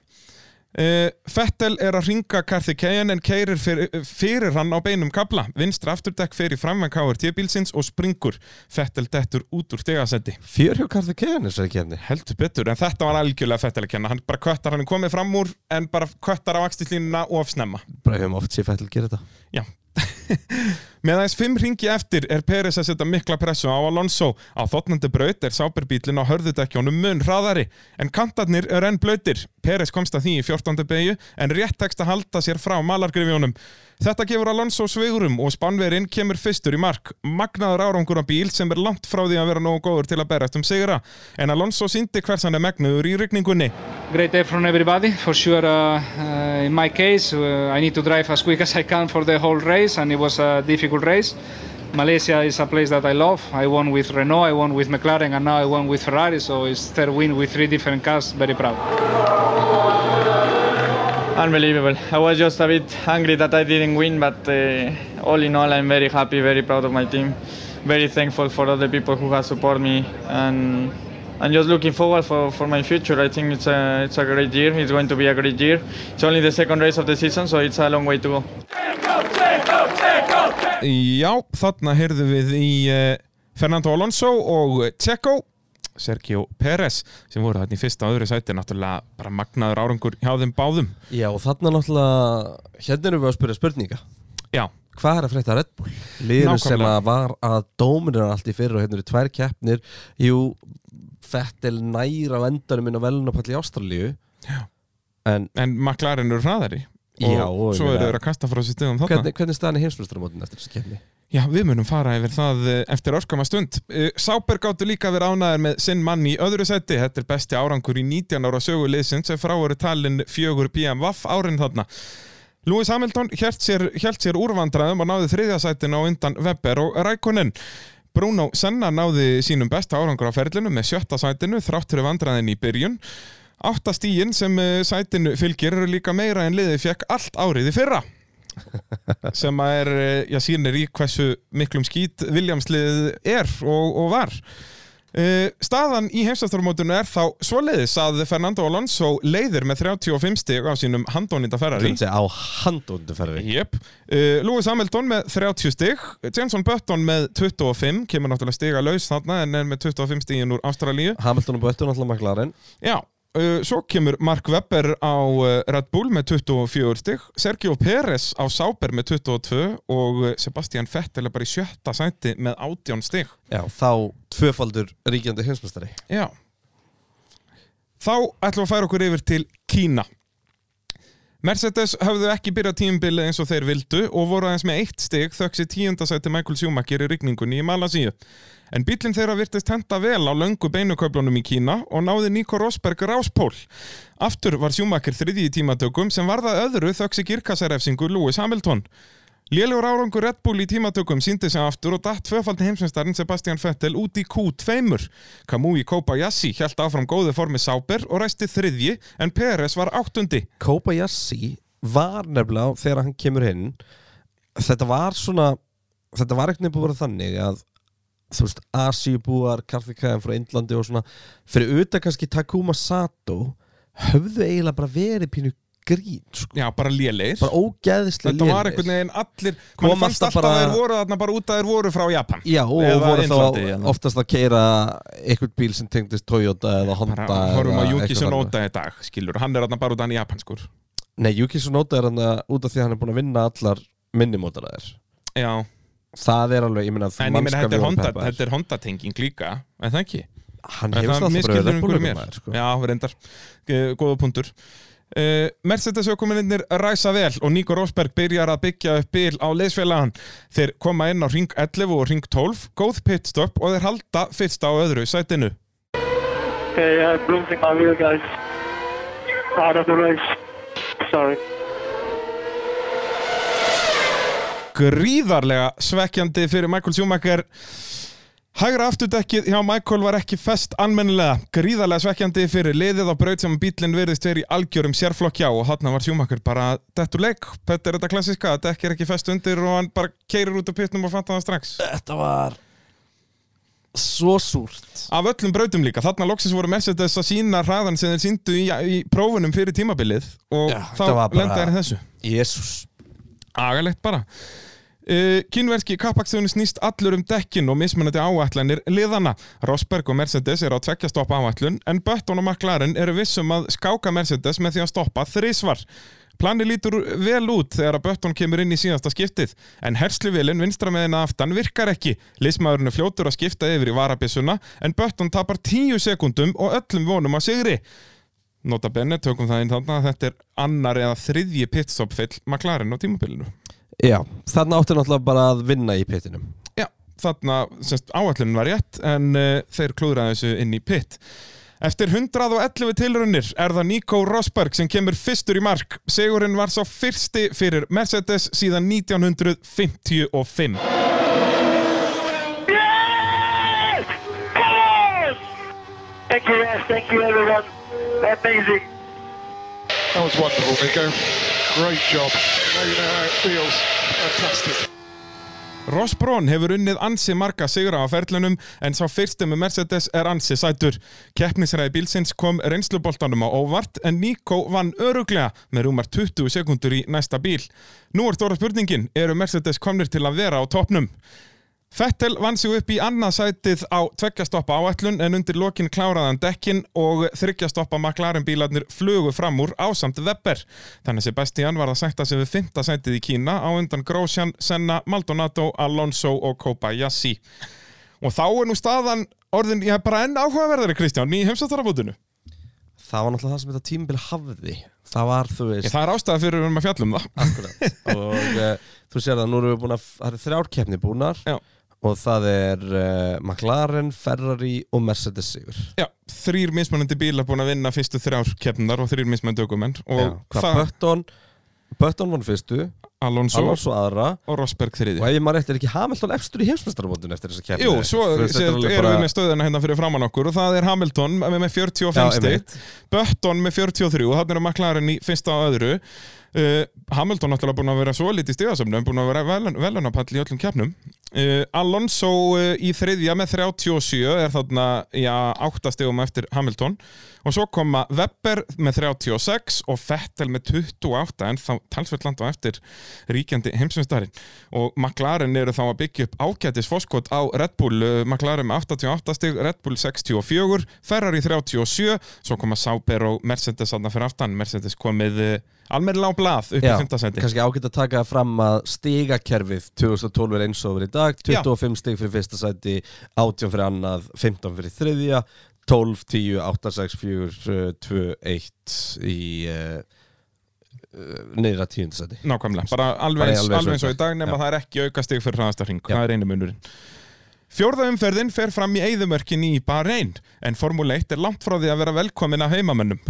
Uh, Fettel er að ringa Carthy Cayenne en keirir fyrir, fyrir hann á beinum kabla. Vinstra afturdekk fer í framvæng KRT bílsins og springur. Fettel dettur út úr stegasetti. Fjörhjókarði keðan þessari kefni Heldur betur, en þetta var algjörlega Fettel að kenna. Hann bara köttar, hann er komið fram úr en bara köttar á axtislínuna of snemma. bara hefum oft sér fættil gera þetta Já. <laughs> Með aðeins fimm ringi eftir er Peres að setja mikla pressu á Alonso. Á þotnandi braut er sáperbílinn á hörðudekkjónum mun hraðari, en kantarnir er enn blöytir. Peres komst að því í 14. beigju, en rétt tekst að halda sér frá malargrifjónum. Þetta gefur Alonso svigurum og Spanverinn kemur fyrstur í mark. Magnaður árangur á bíl sem er langt frá því að vera nógu góður til að berast um sigra. En Alonso síndi hvers hann er megnuður í rigningunni. great effort from everybody. For sure, uh, uh, in my case, uh, I need to drive as quick as I can for the whole race, and it was a difficult race. Malaysia is a place that I love. I won with Renault, I won with McLaren, and now I won with Ferrari. So it's third win with three different cars. Very proud. Unbelievable. I was just a bit angry that I didn't win, but uh, all in all, I'm very happy, very proud of my team, very thankful for all the people who have supported me, and and just looking forward for, for my future. I think it's a it's a great year. It's going to be a great year. It's only the second race of the season, so it's a long way to go. Já, þarna heyrðum við í uh, Fernando Alonso og Checo Sergio Pérez sem voru þarna í fyrsta og öðru sæti náttúrulega bara magnaður árangur hjá þeim báðum. Já, og þarna náttúrulega hérna erum við að spyrja spurninga. Já, Hvað er að frétta Red Bull? Liður sem að var að dóminir allt í fyrir og hérna eru tvær keppnir. Jú, Fettel nær á endanum inn á velunapall í Ástralíu. Já. En en McLaren eru hraðari og, Já, svo eru þeir að kasta frá sér stöðum þarna hvernig, hvernig staðan í heimsmjöstaramótin eftir þessi keppni? Já, við munum fara yfir það eh, eftir örskama stund. Eh, Sáper gáttu líka verið ánæður með sinn mann í öðru seti. Þetta er besti árangur í 19 ára söguliðsins sem frá eru talin fjögur BMWF árin þarna. Lewis Hamilton hjælt sér, sér úrvandraðum og náði þriðja sætin á undan Webber og Rækonen. Bruno Senna náði sínum besta árangur á ferlinu með sjötta sætinu þráttur vandraðin í byrjun. Átta stíin sem eh, sætinu fylgir eru líka meira en liðið fekk allt árið í fyrra <laughs> sem að er, eh, já, sýnir í hversu miklum skít Williamslið er og, og var. Uh, staðan í heimsastarmótinu er þá svoleiðis að Fernando Alonso leiðir með 35 stig á sínum að á handóndu ferri Jep. Uh, Lewis Hamilton með 30 stig, Jenson Button með 25, kemur náttúrulega stiga laus þarna en er með 25 stigin úr Ástralíu. Hamilton og Böttun alltaf maklarinn Já, svo kemur Mark Webber á uh, Red Bull með 24 stig, Sergio Pérez á Sauber með 22 og uh, Sebastian Vettel er bara í sjötta sæti með 18 stig. Já, þá tvöfaldur ríkjandi heimsmjöstari Já. Þá ætlum við að færa okkur yfir til Kína. Mercedes höfðu ekki byrjað tímubili eins og þeir vildu og voru aðeins með eitt stig þöggs í tíundasæti Michael Schumacher í rigningunni í Malasíu. En bílinn þeirra virtist henda vel á löngu beinuköflunum í Kína og náði Nico Rosberg ráspól. Aftur var Schumacher þriði í tímatökum sem varða öðru þöggs í girkassarefsingu Lewis Hamilton. Lélegur árangur Red Bull í tímatökum síndi sig aftur og datt tvöfaldi heimsmeistarinn Sebastian Vettel út í Q2. Kamui Kobayashi held áfram góðu formi Sáber og ræsti þriðji en Peres var áttundi. Kobayashi var nefnilega þegar hann kemur inn þetta var svona þetta var ekkert nefnilega þannig að þú veist, Asíubúar, Karthikaðan frá Indlandi og svona, fyrir auðvitað kannski Takuma Sato höfðu eiginlega bara verið pínu grín sko. Já, bara lélegir. bara ógeðislega Þetta var einhvern veginn allir, mann fannst alltaf bara- að þeir voru þarna bara út að þeir voru frá Japan. Já, og Eða voru Indlandi, þá hérna. oftast að keira einhvern bíl sem tengdist Toyota eða Honda Bara eða að Yuki eitthvað Tsunoda í dag, skilur, hann er þarna bara út að hann Japan, skur. Nei, Yuki Tsunoda er hann út af því að hann er búin að vinna allar minnimótaræðir Já, Það er alveg, ég meina þú en ég meina þetta er Honda, er Honda-tenging líka, en það ekki? Hann hefur mér? Bullmaður, sko. Já, reyndar, Eh, góða punktur uh, Mercedes ökumennir ræsa vel og Nico Rosberg byrjar að byggja upp bíl á leiðsfélagan þeir koma inn á ring 11 og ring 12 góð pitstop og þeir halda fyrsta á öðru sætinu Okay, I'm losing my wheel, guys. Out of the race. Sorry. Gríðarlega svekkjandi fyrir Michael Schumacher. Hægra afturdekkið hjá Michael var ekki fest almennilega, gríðarlega svekkjandi fyrir liðið á braut sem bílinn verðist verið í algjörum sérflokk hjá og hann var Schumacher bara dettur leik, þetta er þetta klassiska, dekk er ekki fest undir og hann bara keirir út á pittnum og fattar það strax. Þetta var svo súrt. Af öllum brautum líka, þarna loksins voru Mercedes að sína hraðan sem þeir síndu í, í prófunum fyrir tímabilið og Já, þá þetta var bara- þessu. Jésús Agalegt bara Uh, Kínverski kappakstöðun snýst allur um dekkin og mismunandi áætlanir liðana. Rosberg og Mercedes eru á tveggja stoppa áætlun en Button og McLaren eru vissum að skáka Mercedes með því að stoppa þrísvar. Plani lítur vel út þegar að Button kemur inn í síðasta skiptið en hersluvilin vinstra meðina aftan virkar ekki. Lismæðurinn er fljótur að skipta yfir í varabissuna en Button tapar 10 sekundum og öllum vonum að sigri. Nota benni, tökum það inn þarna að þetta er annar eða þriðji pitstopfill McLaren á tímabilinu. Já, þarna áttu náttúrulega bara að vinna í pittinum Já, þarna semst, áallin var rétt en uh, þeir klúðraði þessu inn í pitt. Eftir 111 tilraunir er það Nico Rosberg sem kemur fyrstur í mark. Sigurinn var sá fyrsti fyrir Mercedes síðan 1955. Yes! Come on! Thank you, guys. Thank you, everyone. Amazing. That was wonderful, Nico. Great job. Now you know how it feels. Fantastic. Ross Braun hefur unnið ansi marga sigra á ferlunum en sá fyrsti með Mercedes er ansi sætur. Keppnisræði bílsins kom reynsluboltanum á óvart en Nico vann öruglega með rúmar 20 sekundur í næsta bíl. Nú er stóra spurningin, eru Mercedes komnir til að vera á toppnum? Fettel vann sig upp í annað sætið á tveggjastoppa áætlun en undir lokin kláraðan dekkin og þryggjastoppa McLaren bílarnir flugu fram úr ásamt Webber. Þannig Sebastian var að sætta sig við fymta sætið í Kína á undan Grosjean, Senna, Maldonado, Alonso og Kobayashi. Og þá er nú staðan orðin, ég hef bara enn áhugaverðari Kristján í heimsastarabútinu. Það var náttúrulega það sem þetta tímabil hafði Það var, þú veist Það er ástæða fyrir við erum að fjalla um það. Akkurat Og uh, þú sér það, nú erum við búin að Það eru þrjár keppni búnar Já. Og það er uh, McLaren, Ferrari og Mercedes sigur. Já, þrýr mismunandi bílar búin að vinna fyrstu þrjár keppnar og þrýr mismunandi Hvað Button Button vann fyrstu Alonso, Alonso aðra. og Rosberg þriði. Og ef ég maður eftir ekki Hamilton efstur í heimsmestarabóndin eftir þessa keppni? Jú, svo er erum bara- við með stöðina hérna fyrir framann okkur og það er Hamilton með með 45 Já, stig, einmitt. Button með 43 og þannig er McLaren í fyrsta og öðru. Uh, Hamilton náttúrulega búin að vera svo lítið stigasöfnum, búin að vera velun, velunapall í öllum keppnum uh, Alonso uh, í þriðja með 37 er þarna, já, 8 stigum eftir Hamilton. Og svo koma Webber með 36 og Vettel með 28 en þá talsveit landa eftir ríkjandi heimsumstarinn og McLaren eru þá að byggja upp ágætis fórskot á Red Bull, uh, McLaren með 88 stig, Red Bull 64 Ferrari 37, svo koma Sauber og Mercedes aðna fyrir aftan, Mercedes komið almennilega á blað upp í 5. seti kannski ágætt að taka fram að stigakerfið 2012 er eins og verið í dag 25 stig fyrir fyrsta sæti 18 fyrir annað, 15 fyrir þriðja 12, 10, 8, 6, 4 2, 1 í uh, uh, niðra tíundasæti Nákvæmlega, bara alveg, eins og í dag nema það er ekki auka stig fyrir hraðasta hring, það er einu munurinn Fjórða umferðin fer fram í eigðumörkin í Bahrein, en Formule 1 er langt frá því að vera velkomin af heimamönnum.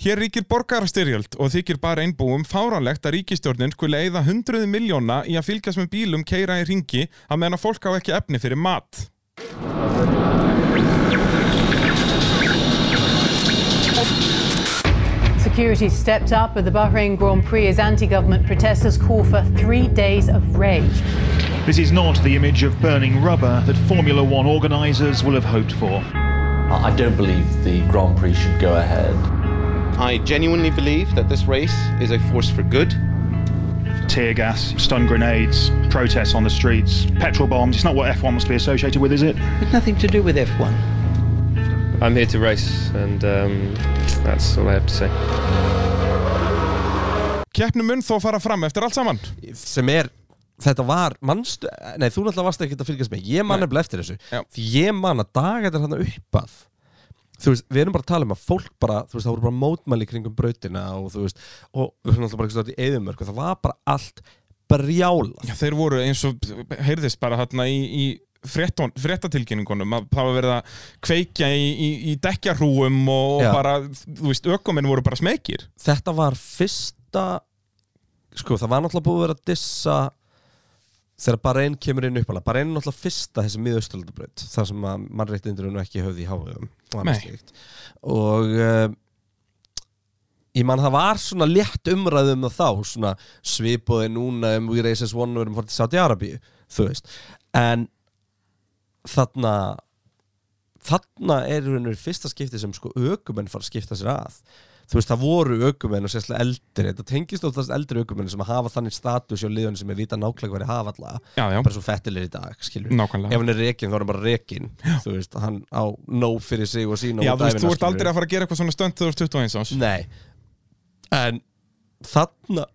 Hér ríkir borgarastyrjöld og þykir Bahrein búum fáránlegt að ríkistjórnin skuli eigða hundruði miljóna í að fylgjast með bílum keira í ringi að meðan að fólk á ekki efni fyrir mat. Security stepped up at the Bahrain Grand Prix as anti government protesters call for three days of rage. This is not the image of burning rubber that Formula One organisers will have hoped for. I don't believe the Grand Prix should go ahead. I genuinely believe that this race is a force for good. Tear gas, stun grenades, protests on the streets, petrol bombs. It's not what F1 wants to be associated with, is it? It's nothing to do with F1. I'm here to race, and um, that's all I have to say. Keppnum mun þó fara fram eftir allt saman. sem er þetta var, mannstu, nei þú náttúrulega varst ekki að fylgjast með, ég man Nei. nefnilega eftir þessu Já. því ég man að daga þetta þarna upp að þú veist, við erum bara að tala um að fólk bara, þú veist, það voru bara mótmæli kringum brautina og þú veist, og við erum alltaf bara ekki stótt í eðumörk og það var bara allt brjála Já, þeir voru eins og heyrðist bara þarna í, í frétton, fréttatilkynningunum að það var verið að kveikja í, í, í dekkjarhúum og, og Já. bara, þú veist, ökuminn voru bara smekir. þetta var fyrsta sko, það var náttúrulega búið að vera að dissa þegar Bahrein kemur inn uppalega Bahrein er náttúrulega fyrsta þessi miðausturlandabraut þar sem að mannréttindur er nú ekki höfði í háðum og uh, ég man það var svona létt umræðu um það þá svona svipuði núna um We Race as One og erum fórt til Saudi Arabíu þú veist. En þarna þarna er í rauninu fyrsta skipti sem sko ökumenn fara að skipta sér að þú veist, það voru ökumenn og sérslega eldri þetta tengist oftast eldri ökumenn sem hafa þannig status hjá liðunum sem er vita nákvæmlega hvað er hafa alla. Já, já. bara svo fettilir í dag, skilur Nákvæmlega. ef hann er rekin, þá er hann bara rekin þú veist, hann á nóg fyrir sig og sína Já, þú veist, þú ert aldrei að fara að gera eitthvað svona stönd 2021 ás. Nei. En þarna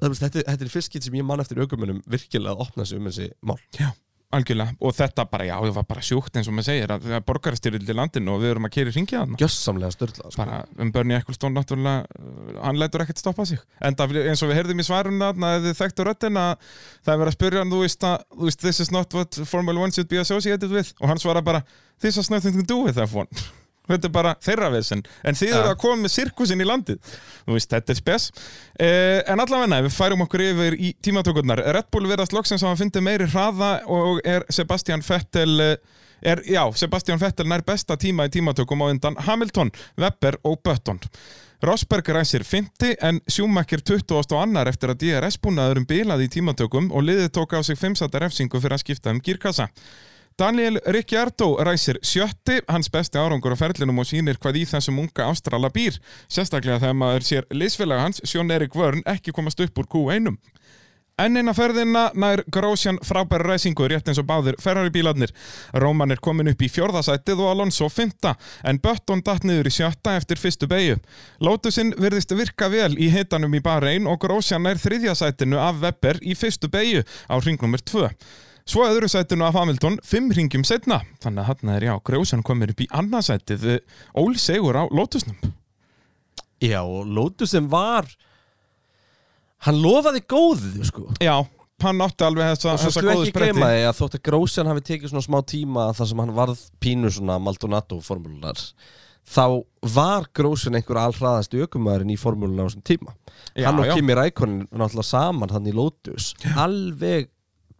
það veist, þetta, þetta er fyrst skitt sem ég man eftir aukumennum virkilega að opna sig um þessi mál. Já, algjörlega. Og þetta bara, já, það var bara sjúkt eins og maður segir að það er borgarastyrjöld í landinu og við erum að keri ringið hann. Gjössamlega störla sko. Bara um Bernie Ecclestone náttúrulega, uh, hann lætur ekkert stoppa sig. En það, eins og við heyrðum í svarunna, að þið þekktu röddin að það er verið að spyrja hann, þú veist að, þú veist, this is not what Formula 1 should be associated with. Og hann svara bara, this has nothing to do with F1. Þetta er bara þeirra vesen. En þið eru Ja. að koma með sirkusinn í landið. Þú veist, þetta er spes. Eh, En allavega, við færum okkur yfir í tímatökurnar. Red Bull verðast loksins að hann fyndi meiri hraða og er Sebastian Vettel eh, er, já, Sebastian Vettel nær besta tíma í tímatökum á undan Hamilton, Webber og Button. Rosberg ræsir 50 en Schumacher 20 og annar eftir að DRS-búnaðurum bilaði í tímatökum og liðið tók á sig 5 sata refsingu fyrir að skipta um gírkassa Daniel Ricciardo ræsir sjötti, hans besti árangur á ferlinum og sýnir hvað í þessum unga ástrala býr, sérstaklega þegar maður sér liðsfélag hans, Sjón Erik Vörn, ekki komast upp úr Q1. Enn eina ferðina nær Grósjan frábæra ræsingu rétt eins og báðir Ferrari bílarnir. Róman er komin upp í fjórðasætið og Alonso fymta, en Button datt niður í sjötta eftir fyrstu beigju. Lótusinn virðist virka vel í hitanum í Bahrein og Grósjan nær þriðjasætinu af Webber í fyrstu beigju á hringnummer 2. Svo öðru sætinu af Hamilton, fimm ringjum setna. Þannig að hann er, já, Grósjan komir upp í annarsætið, ól segur á Lótusnum. Já, og Lótus sem var hann lofaði góðu sko Já, hann átti alveg þessa, og svo þessa skulle góðu ekki gleyma því að þótt að Grósjan hafi tekið svona smá tíma þar sem hann varð pínu svona Maldonado formúlunar þá var Grósjan einhver allhraðast ökumæðurinn í formúluna á þessum tíma Já, hann og já. Kimi Rækonin náttúrulega saman hann í Lotus alveg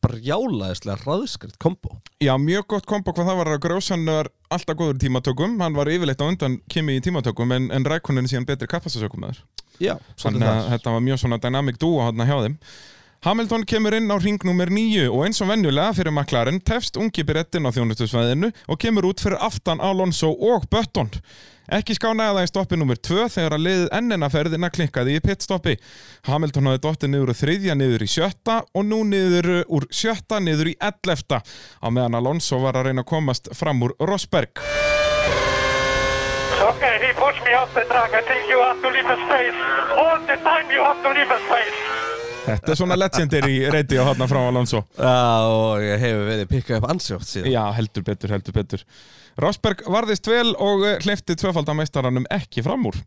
brjálaðislega hraðskritt kombo Já, mjög gott kombo hvað það var að Grósjan var alltaf góður tímatökum, hann var yfirleitt á undan Kimi í tímatökum en, en Rækonin síðan betri kappastasökum með þér. Já, Þannig að þetta var mjög svona dynamic duo hann hjá þeim. Hamilton kemur inn á ring nummer 9 og eins og venjulega fyrir McLaren tefst ungi berettin á þjónustusvæðinu og kemur út fyrir aftan Alonso og Button. Ekki skánaði það í stoppi nummer 2 þegar að liðið ennina ferðina klikkaði í pitstoppi. Hamilton hafði dottið niður úr þriðja niður í sjötta og nú niður úr sjötta niður í ellefta á meðan Alonso var að reyna að komast fram úr Rosberg. Okay, he pushed me off the track. I think you have to leave a space. All the time you have to leave a space. Þetta er svona legendary reyti á hátna frá Alonso. Já, og hefur verið pikkað upp ansjótt síðan Já, heldur betur, heldur betur. Rosberg varðist vel og hleyfti tvöfaldameistarannum ekki fram úr.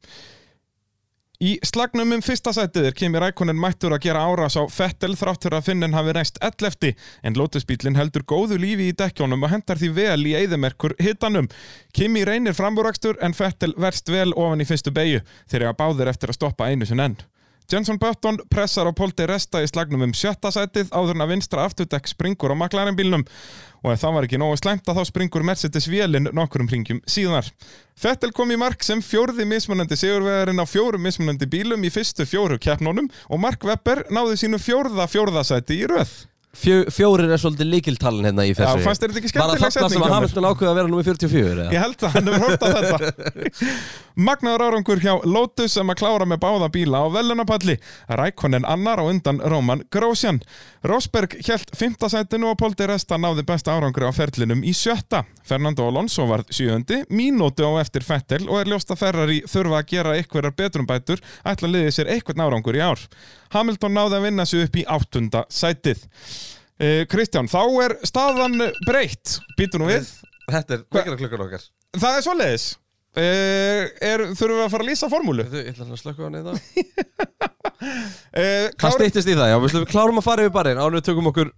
Í slagnum um fyrsta sætið er Kimi Rækonen mættur að gera árás á Fettel þráttur að Finnen hafi reist 11. en Lotusbílinn heldur góðu lífi í dekkjónum og hendar því vel í eðimerkur hitanum. Kimi reynir frambúrakstur en Fettel verst vel ofan í fyrstu beigju þegar báðir eftir að stoppa einu sinn enn. Jenson Button pressar á Polti Resta í slagnum um sjötta sætið áður en að vinstra afturdekk springur á McLaren bílnum og ef það var ekki nógu slæmt að þá springur Mercedes vélinn nokkurum ringjum síðar. Fettel kom í mark sem fjórði mismunandi sigurvegarinn á fjórum mismunandi bílum í fyrstu fjóru keppnónum og Mark Webber náði sínu fjórða fjórðasæti í röð. Fjó, Fjórir er svolítið líkiltalin hérna í þessu Já, fannst þetta ekki Var skemmtileg það þarna setning sem að? Hamilton ákveða að vera nummer 44 eða? Ég held að hann hefur hort á þetta <laughs> Magnaður árangur hjá Lotus sem að klára með báða bíla á velunapalli Rækonen annar á undan Róman Grósjan Rosberg hjælt 5. sætinu og Poldi Resta náði besta árangur á ferlinum í sjötta Fernando Alonso var sjöundi mínútu á eftir Fettel og er ljóst að Ferrari þurfa að gera einhverjar betrumbætur ætla að liði sér einhvern árangur í ár Hamilton náði að vinna sig upp í áttunda sætið Kristján, þá er staðan breytt. Býtu nú við. Þetta er vekjara klukkan okkar. Það er svoleiðis. Er, Þurfum við að fara að lýsa formúlu? Ég ætla að slökka á hann eða uh, Það stýttist í það, já, við klárum að fara yfir barinn Ánum við tökum okkur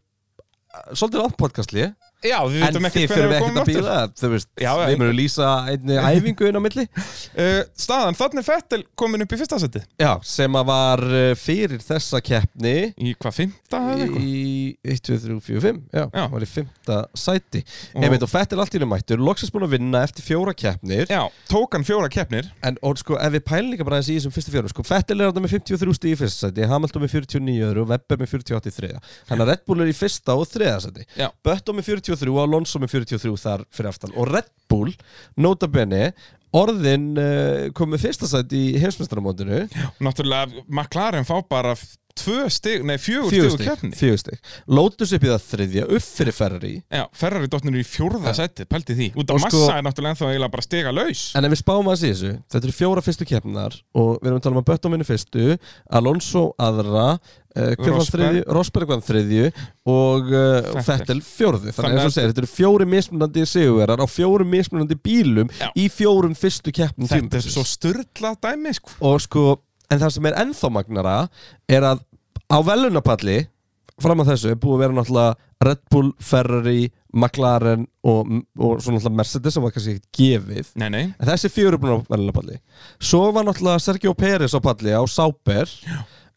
Svolítið langt podcastlið Já, við En vitum þið ekkert fyrir hvenær við ekkert komum að aftur. Þú veist, við munum lýsa einni <laughs> æfingu inn á milli uh, Staðan, þannig Fettel komin upp í fyrsta seti Já, sem að var uh, fyrir þessa keppni Í hvað, fymta? Í 1, 2, 3, 4, 5 Já, Já. var í fymta sæti Og- Einmitt og Fettil allt í einu mættur Loksins búin að vinna eftir fjóra keppnir Já, tók hann fjóra keppnir En og sko, ef við pælum líka bara aðeins í þessum fyrstu fjórum sko, Fettil er átta með 53 stíð í fyrsta sæti Hamilton með 49 öðru Webber með 48 í þriða Þannig að Red Bull er í fyrsta og þriða sæti Já. Button með 43 og Alonso með 43 þar fyrir aftan. Og Red Bull, nota bene Orðin uh, kom með fyrsta sæti í heimsmeistaramótinu. Náttúrulega, McLaren fá bara stig, nei fjögur stig stig, keppni fjögur stig Lotus upp í það þriðja, upp fyrir Ferrari Já, Ferrari dottnir í fjórða seti, pælti því Út af Og sko- massa er náttúrulega ennþá eiginlega bara stiga laus En ef við spáum að þessu, þetta eru fjóra fyrstu keppnar og við erum að tala um að Bötton vinni fyrstu, Alonso aðra, uh, Rosberg. Rosberg var þriðju og uh, Vettel. Fettel fjórðu. Þannig að þetta eru fjóri mismunandi sigurverar á fjórum mismunandi bílum Já. í fjórum fyrstu keppnum Þetta er svo styrla dæmi, sko Og sko, en það sem er ennþá magnara er að á velunapalli fram að þessu er búið að vera náttúrulega Red Bull, Ferrari, McLaren og, og svo náttúrulega Mercedes sem var kannski ekkert gefið. Nei, nei. En þessi fjögur er búin á velunapalli Svo var náttúrulega Sergio Pérez á palli á Sauber.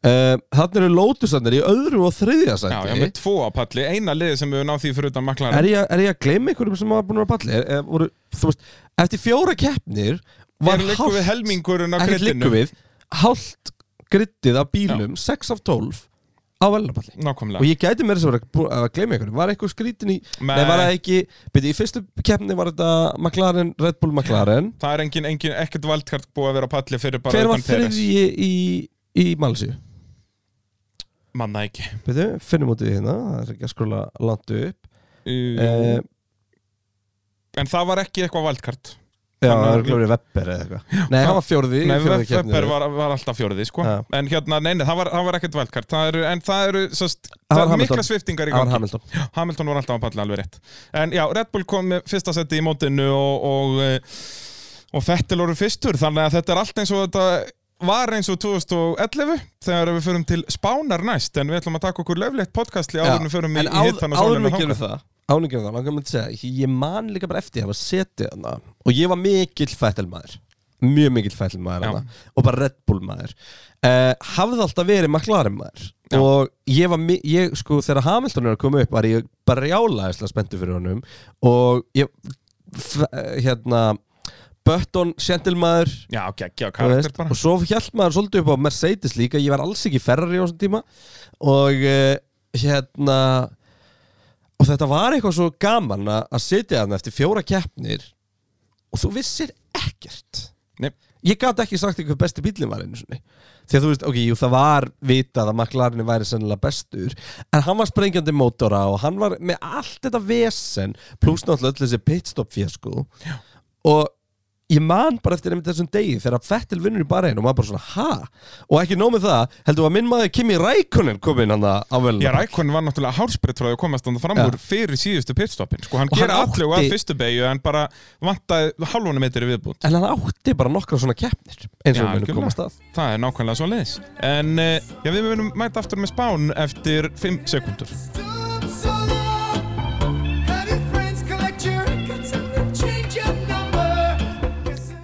Uh, Þannig eru Lotusarnir í öðru og þriðja Já, já, sæti með tvo á palli, eina liði sem við náð því fyrir utan McLaren. Er, ég, er ég að gleyma einhverjum sem var búin á palli? Er, er, voru, veist, eftir fjóra keppnir var á ekkert liggur við. Hálft griddið af bílum 6 af 12 á velunapalli Nákvæmlega. Og ég gæti mér þess að gleyma einhverjum Var eitthvað skrítin í Nei. Nei, var það ekki? Byrju, í fyrstu keppni var þetta McLaren, Red Bull McLaren. Það er engin, engin, ekkert valdkart búið að vera á palli fyrir bara Hver var þriðji í, í Malsíu? Manna ekki. Byrju, finnum út í hérna. Það er ekki að skróla langt upp. Uh, eh, En það var ekki eitthvað valdkart Já, það að- er glóðið Webber eða eitthvað. Nei, hann var fjórði í Nei. Webber var, var alltaf fjórði, sko. Já. En hérna, nei, nei, það var, það var ekkert valdkart það eru, En það eru, sest, Það það var er Hamilton. mikla sviftingar í Það var gangi. Hamilton. Hamilton var alltaf á palli alveg rétt. En já, Red Bull kom með fyrsta seti í mótinu og, og, eh, og Fettel voru fyrstur. Þannig að þetta er allt eins og þetta var eins og 2011 þegar við förum til Spánar næst. En við ætlum að taka okkur löflegt podcastli áður en við förum í, hittan og áður gerum það, langar mig að segja Ég man líka bara eftir að hafa setið hana Og ég var mikill fættelmaður Mjög mikill fættelmaður hana Og bara Red Bull maður. Uh, Hafði alltaf verið McLaren maður. Já. Og ég var, ég sko Þegar Hamilton er að koma upp Var ég bara rjálaðislega spenntur fyrir honum. Og ég Hérna veist, bara. og svo hjælt maður svolítið upp á Mercedes líka. Ég var alls ekki Ferrari á þessum tíma. Og uh, hérna og þetta var eitthvað svo gaman að sitja þarna eftir fjóra keppnir og þú vissir ekkert. Nei. ég gat ekki sagt eitthvað besti bílinn var einu sinni. Því að þú veist, ok, jú, það var vitað að McLaren væri sennilega bestur en hann var sprengjandi mótora og hann var með allt þetta vesen pluss náttúrulega öll þessi pitstop fjasko og ég man bara eftir einmitt þessum degi þegar Fettil vinnur í bara og maður bara svona, ha? Og ekki nóg með það, heldur að minn maður Kimi Rækonen kom inn hann á velna Já, Rækon var náttúrulega hálsbreytt frá því að komast þannig fram úr fyrir síðustu pitstoppin sko, hann Og hann gera allu að átti- fyrstu beigju en bara vantaði halvunum metri viðbútt En hann átti bara nokkra svona keppnir eins og munum komast að. Það er nákvæmlega svo leiðis En uh, já, við munum mæta aftur með spán eftir 5 sekundur